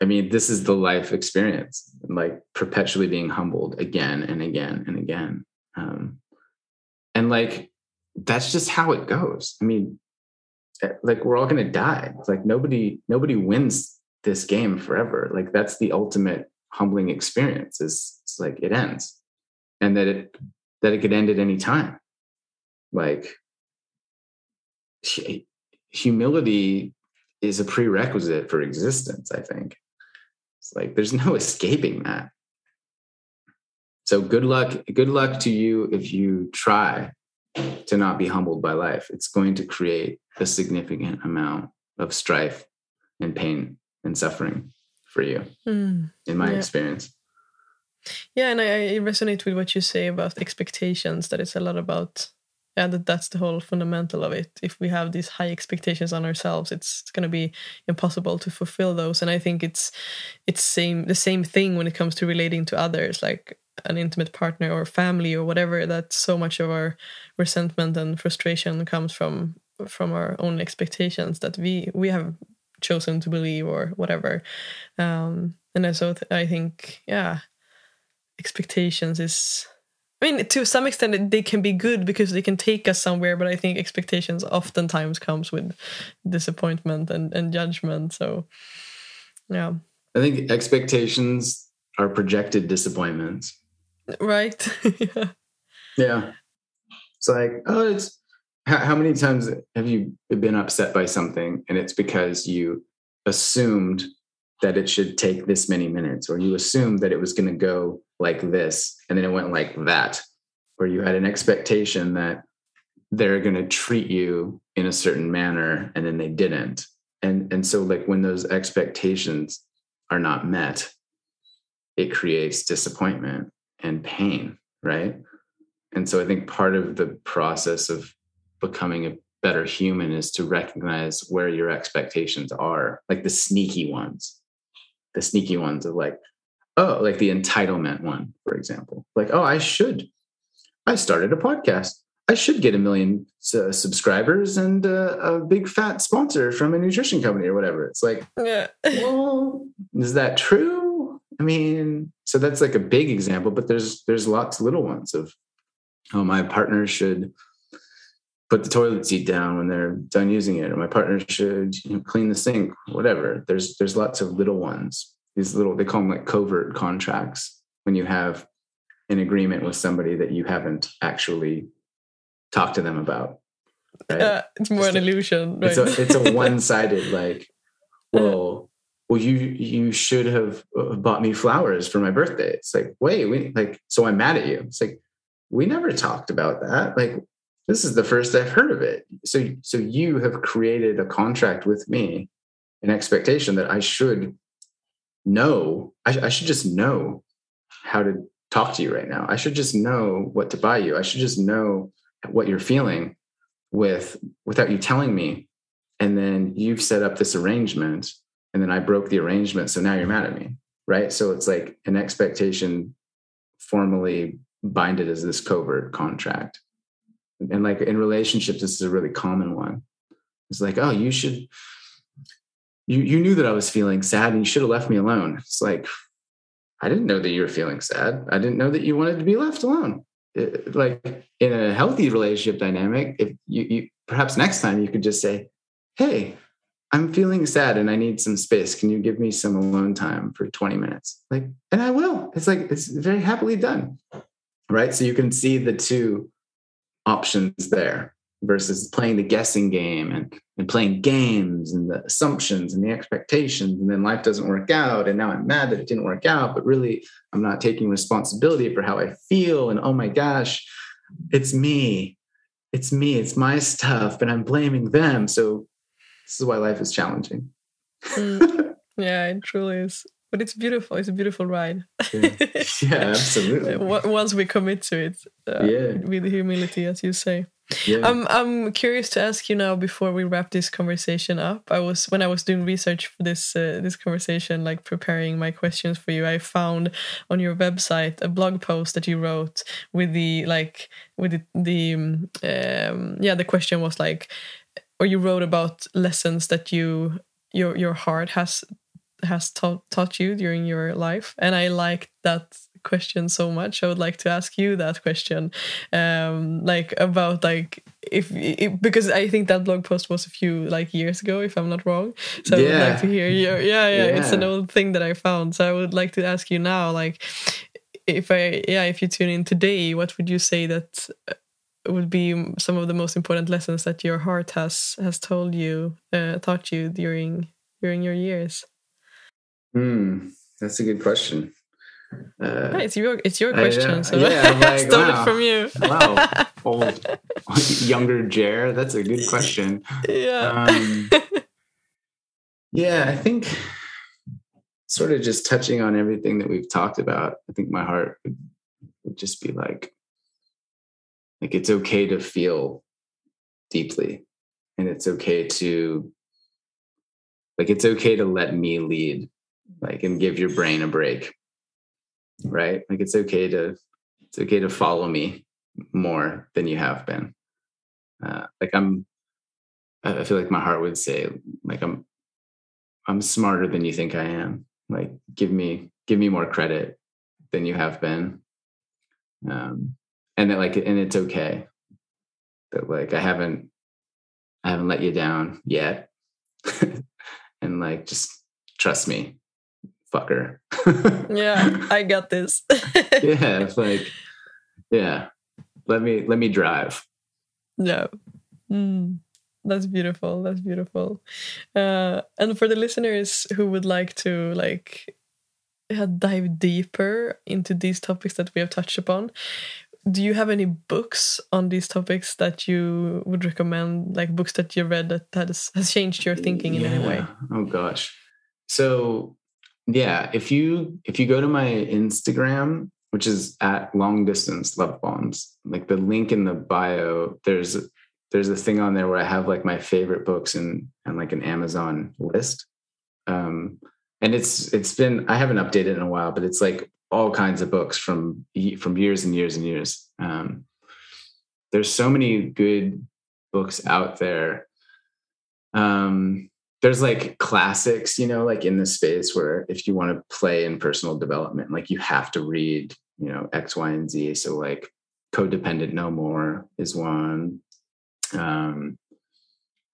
I mean, this is the life experience, like perpetually being humbled again and again and again. Um, and like, that's just how it goes. I mean, eh, like we're all going to die. Like nobody, nobody wins this game forever. Like that's the ultimate humbling experience is it's like it ends and that it, that it could end at any time like humility is a prerequisite for existence i think it's like there's no escaping that so good luck good luck to you if you try to not be humbled by life. It's going to create a significant amount of strife and pain and suffering for you mm, in my yeah. experience. Yeah and I, I resonate with what you say about expectations that it's a lot about yeah that that's the whole fundamental of it. If we have these high expectations on ourselves it's, it's going to be impossible to fulfill those. And i think it's it's same the same thing when it comes to relating to others. Like an intimate partner or family or whatever that so much of our resentment and frustration comes from from our own expectations that we we have chosen to believe or whatever um and so i think yeah expectations is I mean, to some extent, they can be good because they can take us somewhere. But I think expectations oftentimes comes with disappointment and, and judgment. So, yeah. I think expectations are projected disappointments. Right. yeah. Yeah. It's like, oh, it's how, how many times have you been upset by something and it's because you assumed that it should take this many minutes, or you assumed that it was going to go like this, and then it went like that, or you had an expectation that they're going to treat you in a certain manner, and then they didn't. And, and so like when those expectations are not met, it creates disappointment and pain, right? And so I think part of the process of becoming a better human is to recognize where your expectations are, like the sneaky ones, the sneaky ones of like, oh, like the entitlement one, for example. Like, oh, I should. I started a podcast. I should get a million uh, subscribers and uh, a big fat sponsor from a nutrition company or whatever. It's like, yeah. well, is that true? I mean, so that's like a big example, but there's there's lots of little ones of, oh, my partner should put the toilet seat down when they're done using it, or my partner should you know, clean the sink, whatever. There's there's lots of little ones. These little they call them like covert contracts when you have an agreement with somebody that you haven't actually talked to them about. Right? Uh, it's more Just an illusion. Right? It's a it's a one sided like, well, well you you should have uh, bought me flowers for my birthday. It's like wait we like so I'm mad at you. It's like we never talked about that. Like this is the first I've heard of it. So, so you have created a contract with me, an expectation that I should know. I, I should just know how to talk to you right now. I should just know what to buy you. I should just know what you're feeling with without you telling me. And then you've set up this arrangement, and then I broke the arrangement. So now you're mad at me, right? So it's like an expectation formally binded as this covert contract and like in relationships this is a really common one it's like oh you should you you knew that i was feeling sad and you should have left me alone it's like i didn't know that you were feeling sad i didn't know that you wanted to be left alone it, like in a healthy relationship dynamic if you, you perhaps next time you could just say hey i'm feeling sad and i need some space. Can you give me some alone time for 20 minutes? Like and i will. It's like it's very happily done right? So you can see the two options there versus playing the guessing game and, and playing games and the assumptions and the expectations and then life doesn't work out and now i'm mad that it didn't work out but really i'm not taking responsibility for how i feel and oh my gosh it's me. It's me. It's my stuff and i'm blaming them. So this is why life is challenging mm. yeah it truly is but it's beautiful. It's a beautiful ride. yeah. yeah, absolutely. Once we commit to it, uh, yeah. with humility, as you say. Yeah. I'm I'm curious to ask you now before we wrap this conversation up. I was when I was doing research for this uh, this conversation, like preparing my questions for you. I found on your website a blog post that you wrote with the like with the, the um, yeah the question was like, or you wrote about lessons that you your your heart has has taught taught you during your life? And i like that question so much. I would like to ask you that question. Um like about like if, if, because i think that blog post was a few like years ago if i'm not wrong. So yeah. i would like to hear your yeah, yeah, yeah it's an old thing that i found. So i would like to ask you now like if i yeah if you tune in today what would you say that would be some of the most important lessons that your heart has has told you uh, taught you during during your years Hmm, that's a good question. Uh, it's your it's your question, so yeah, like, stole wow, it from you. wow, old younger Jer. That's a good question. Yeah. Um, yeah, I think sort of just touching on everything that we've talked about. I think my heart would, would just be like, like it's okay to feel deeply, and it's okay to like it's okay to let me lead like and give your brain a break right? Like it's okay to it's okay to follow me more than you have been. Uh, like i'm i feel like my heart would say like i'm i'm smarter than you think i am. Like give me give me more credit than you have been. Um and that like and it's okay that like i haven't i haven't let you down yet and like just trust me fucker. yeah, I got this. yeah, it's like, yeah, let me let me drive. No. Mm. that's beautiful. That's beautiful. Uh, and for the listeners who would like to like dive deeper into these topics that we have touched upon, do you have any books on these topics that you would recommend? Like books that you read that has, has changed your thinking in yeah. any way? Oh gosh. So yeah, if you if you go to my Instagram, which is at long distance love bombs, like the link in the bio, there's there's a thing on there where I have like my favorite books and and like an Amazon list. Um, and it's it's been I haven't updated in a while, but it's like all kinds of books from from years and years and years. Um, there's so many good books out there. Um, there's like classics, you know, like in the space where if you want to play in personal development, like you have to read, you know, X, Y, and Z. So like codependent no more is one. Um,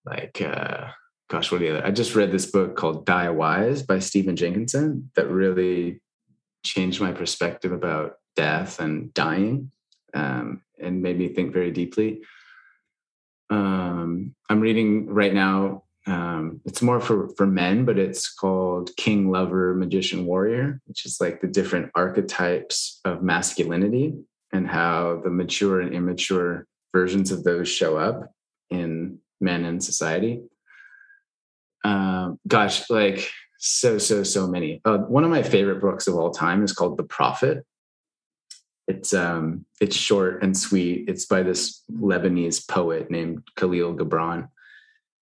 like uh gosh, what the other? I just read this book called Die Wise by Stephen Jenkinson that really changed my perspective about death and dying um, and made me think very deeply. Um, I'm reading right now. Um, it's more for for men, but it's called King, Lover, Magician, Warrior, which is like the different archetypes of masculinity and how the mature and immature versions of those show up in men in society. Um, gosh, like so so so many. Uh, one of my favorite books of all time is called the prophet. It's um it's short and sweet. It's by this lebanese poet named Kahlil Gibran.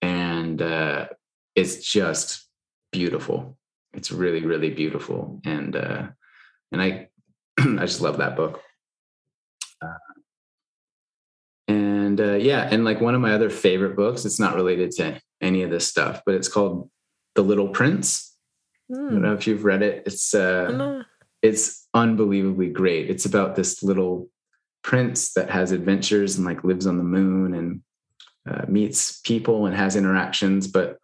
And uh it's just beautiful. It's really really beautiful. And uh and i i just love that book. Uh, and uh yeah and like one of my other favorite books it's not related to any of this stuff but it's called the Little Prince. Mm. I don't know if you've read it. It's uh, it's unbelievably great. It's about this little prince that has adventures and like lives on the moon and uh, meets people and has interactions. But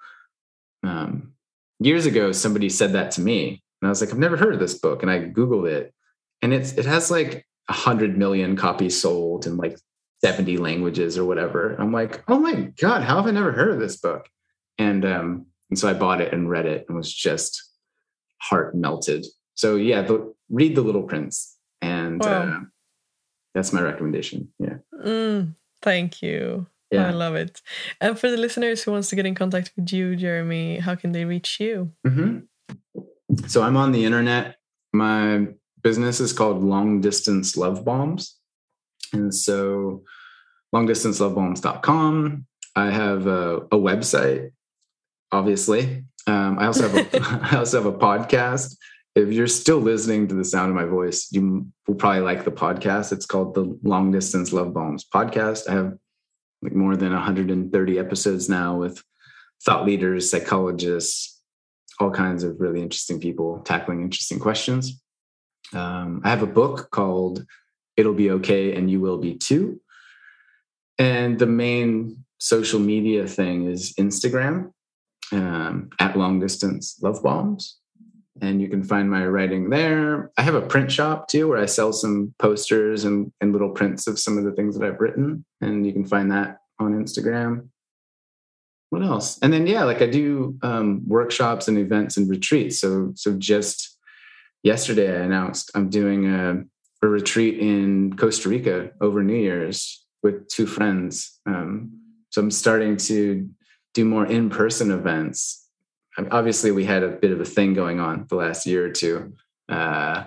um, years ago, somebody said that to me, and I was like, I've never heard of this book, and I googled it, and it's it has like a hundred million copies sold in like 70 languages or whatever. I'm like, oh my God, how have I never heard of this book? And um, and so I bought it and read it and was just heart melted. So yeah, the, read The Little Prince, and wow. uh, that's my recommendation. Yeah. Mm, thank you. Yeah. I love it. And for the listeners who wants to get in contact with you, Jeremy, how can they reach you? Mm-hmm. So I'm on the internet. My business is called Long Distance Love Bombs. And so longdistancelovebombs.com. I have a, a website obviously. Um, I also have a, I also have a podcast. If you're still listening to the sound of my voice, you will probably like the podcast. It's called the Long Distance Love Bombs podcast. I have like more than 130 episodes now with thought leaders, psychologists, all kinds of really interesting people tackling interesting questions. Um, I have a book called It'll Be Okay and You Will Be Too. And the main social media thing is Instagram um, at long distance love bombs. And you can find my writing there. I have a print shop too where i sell some posters and, and little prints of some of the things that i've written. And you can find that on instagram. What else? And then yeah like i do um, workshops and events and retreats. So so just yesterday i announced i'm doing a, a retreat in costa rica over new year's with two friends. Um, so i'm starting to do more in-person events. Obviously we had a bit of a thing going on the last year or two. Uh,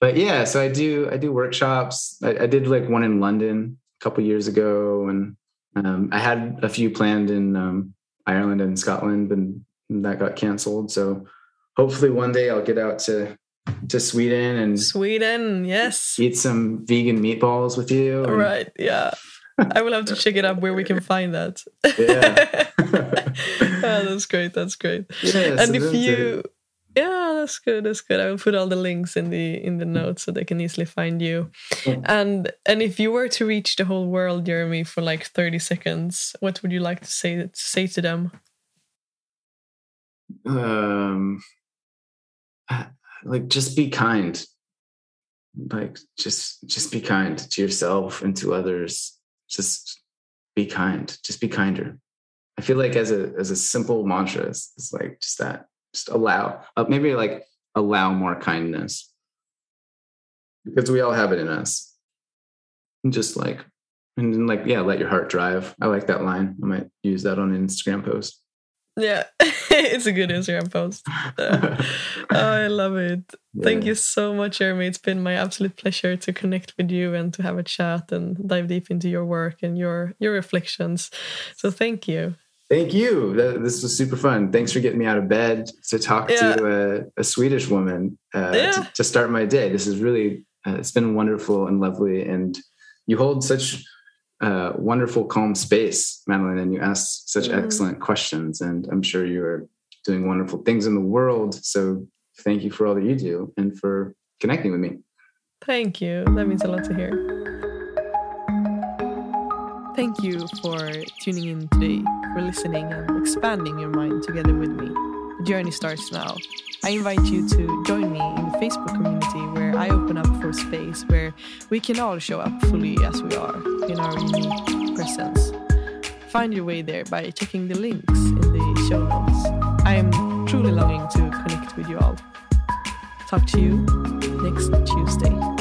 but yeah so i do i do workshops. I, I, did like one in london a couple years ago and um, i had a few planned in um, ireland and scotland and that got canceled. So hopefully one day i'll get out to to sweden and sweden yes. eat some vegan meatballs with you and, right yeah I will have to check it up where we can find that. Yeah. yeah, that's great. That's great. Yeah, and if you yeah, that's good. That's good. I will put all the links in the in the notes so they can easily find you. And and if you were to reach the whole world, Jeremy, for like 30 seconds, what would you like to say to say to them? Um like just be kind. Like just just be kind to yourself and to others just be kind just be kinder I feel like as a as a simple mantra, it's, it's like just that, just allow, uh, maybe like allow more kindness because we all have it in us. And just like, and then like, yeah, let your heart drive. I like that line. I might use that on an Instagram post. Yeah, it's a good Instagram post. Uh, oh, I love it. Yeah. Thank you so much, Jeremy. It's been my absolute pleasure to connect with you and to have a chat and dive deep into your work and your your reflections. So thank you. Thank you. This was super fun. Thanks for getting me out of bed to talk yeah. to a, a, Swedish woman uh, yeah. to, to, start my day. This is really, uh, it's been wonderful and lovely. And you hold such uh, wonderful, calm space, Madeline, and you ask such mm. excellent questions. And I'm sure you are doing wonderful things in the world. So thank you for all that you do and for connecting with me. Thank you. That means a lot to hear. Thank you for tuning in today, for listening and expanding your mind together with me. The journey starts now. I invite you to join me in the Facebook community where I open up for space where we can all show up fully as we are in our unique presence. Find your way there by checking the links in the show notes. I am truly longing to connect with you all. Talk to you next Tuesday.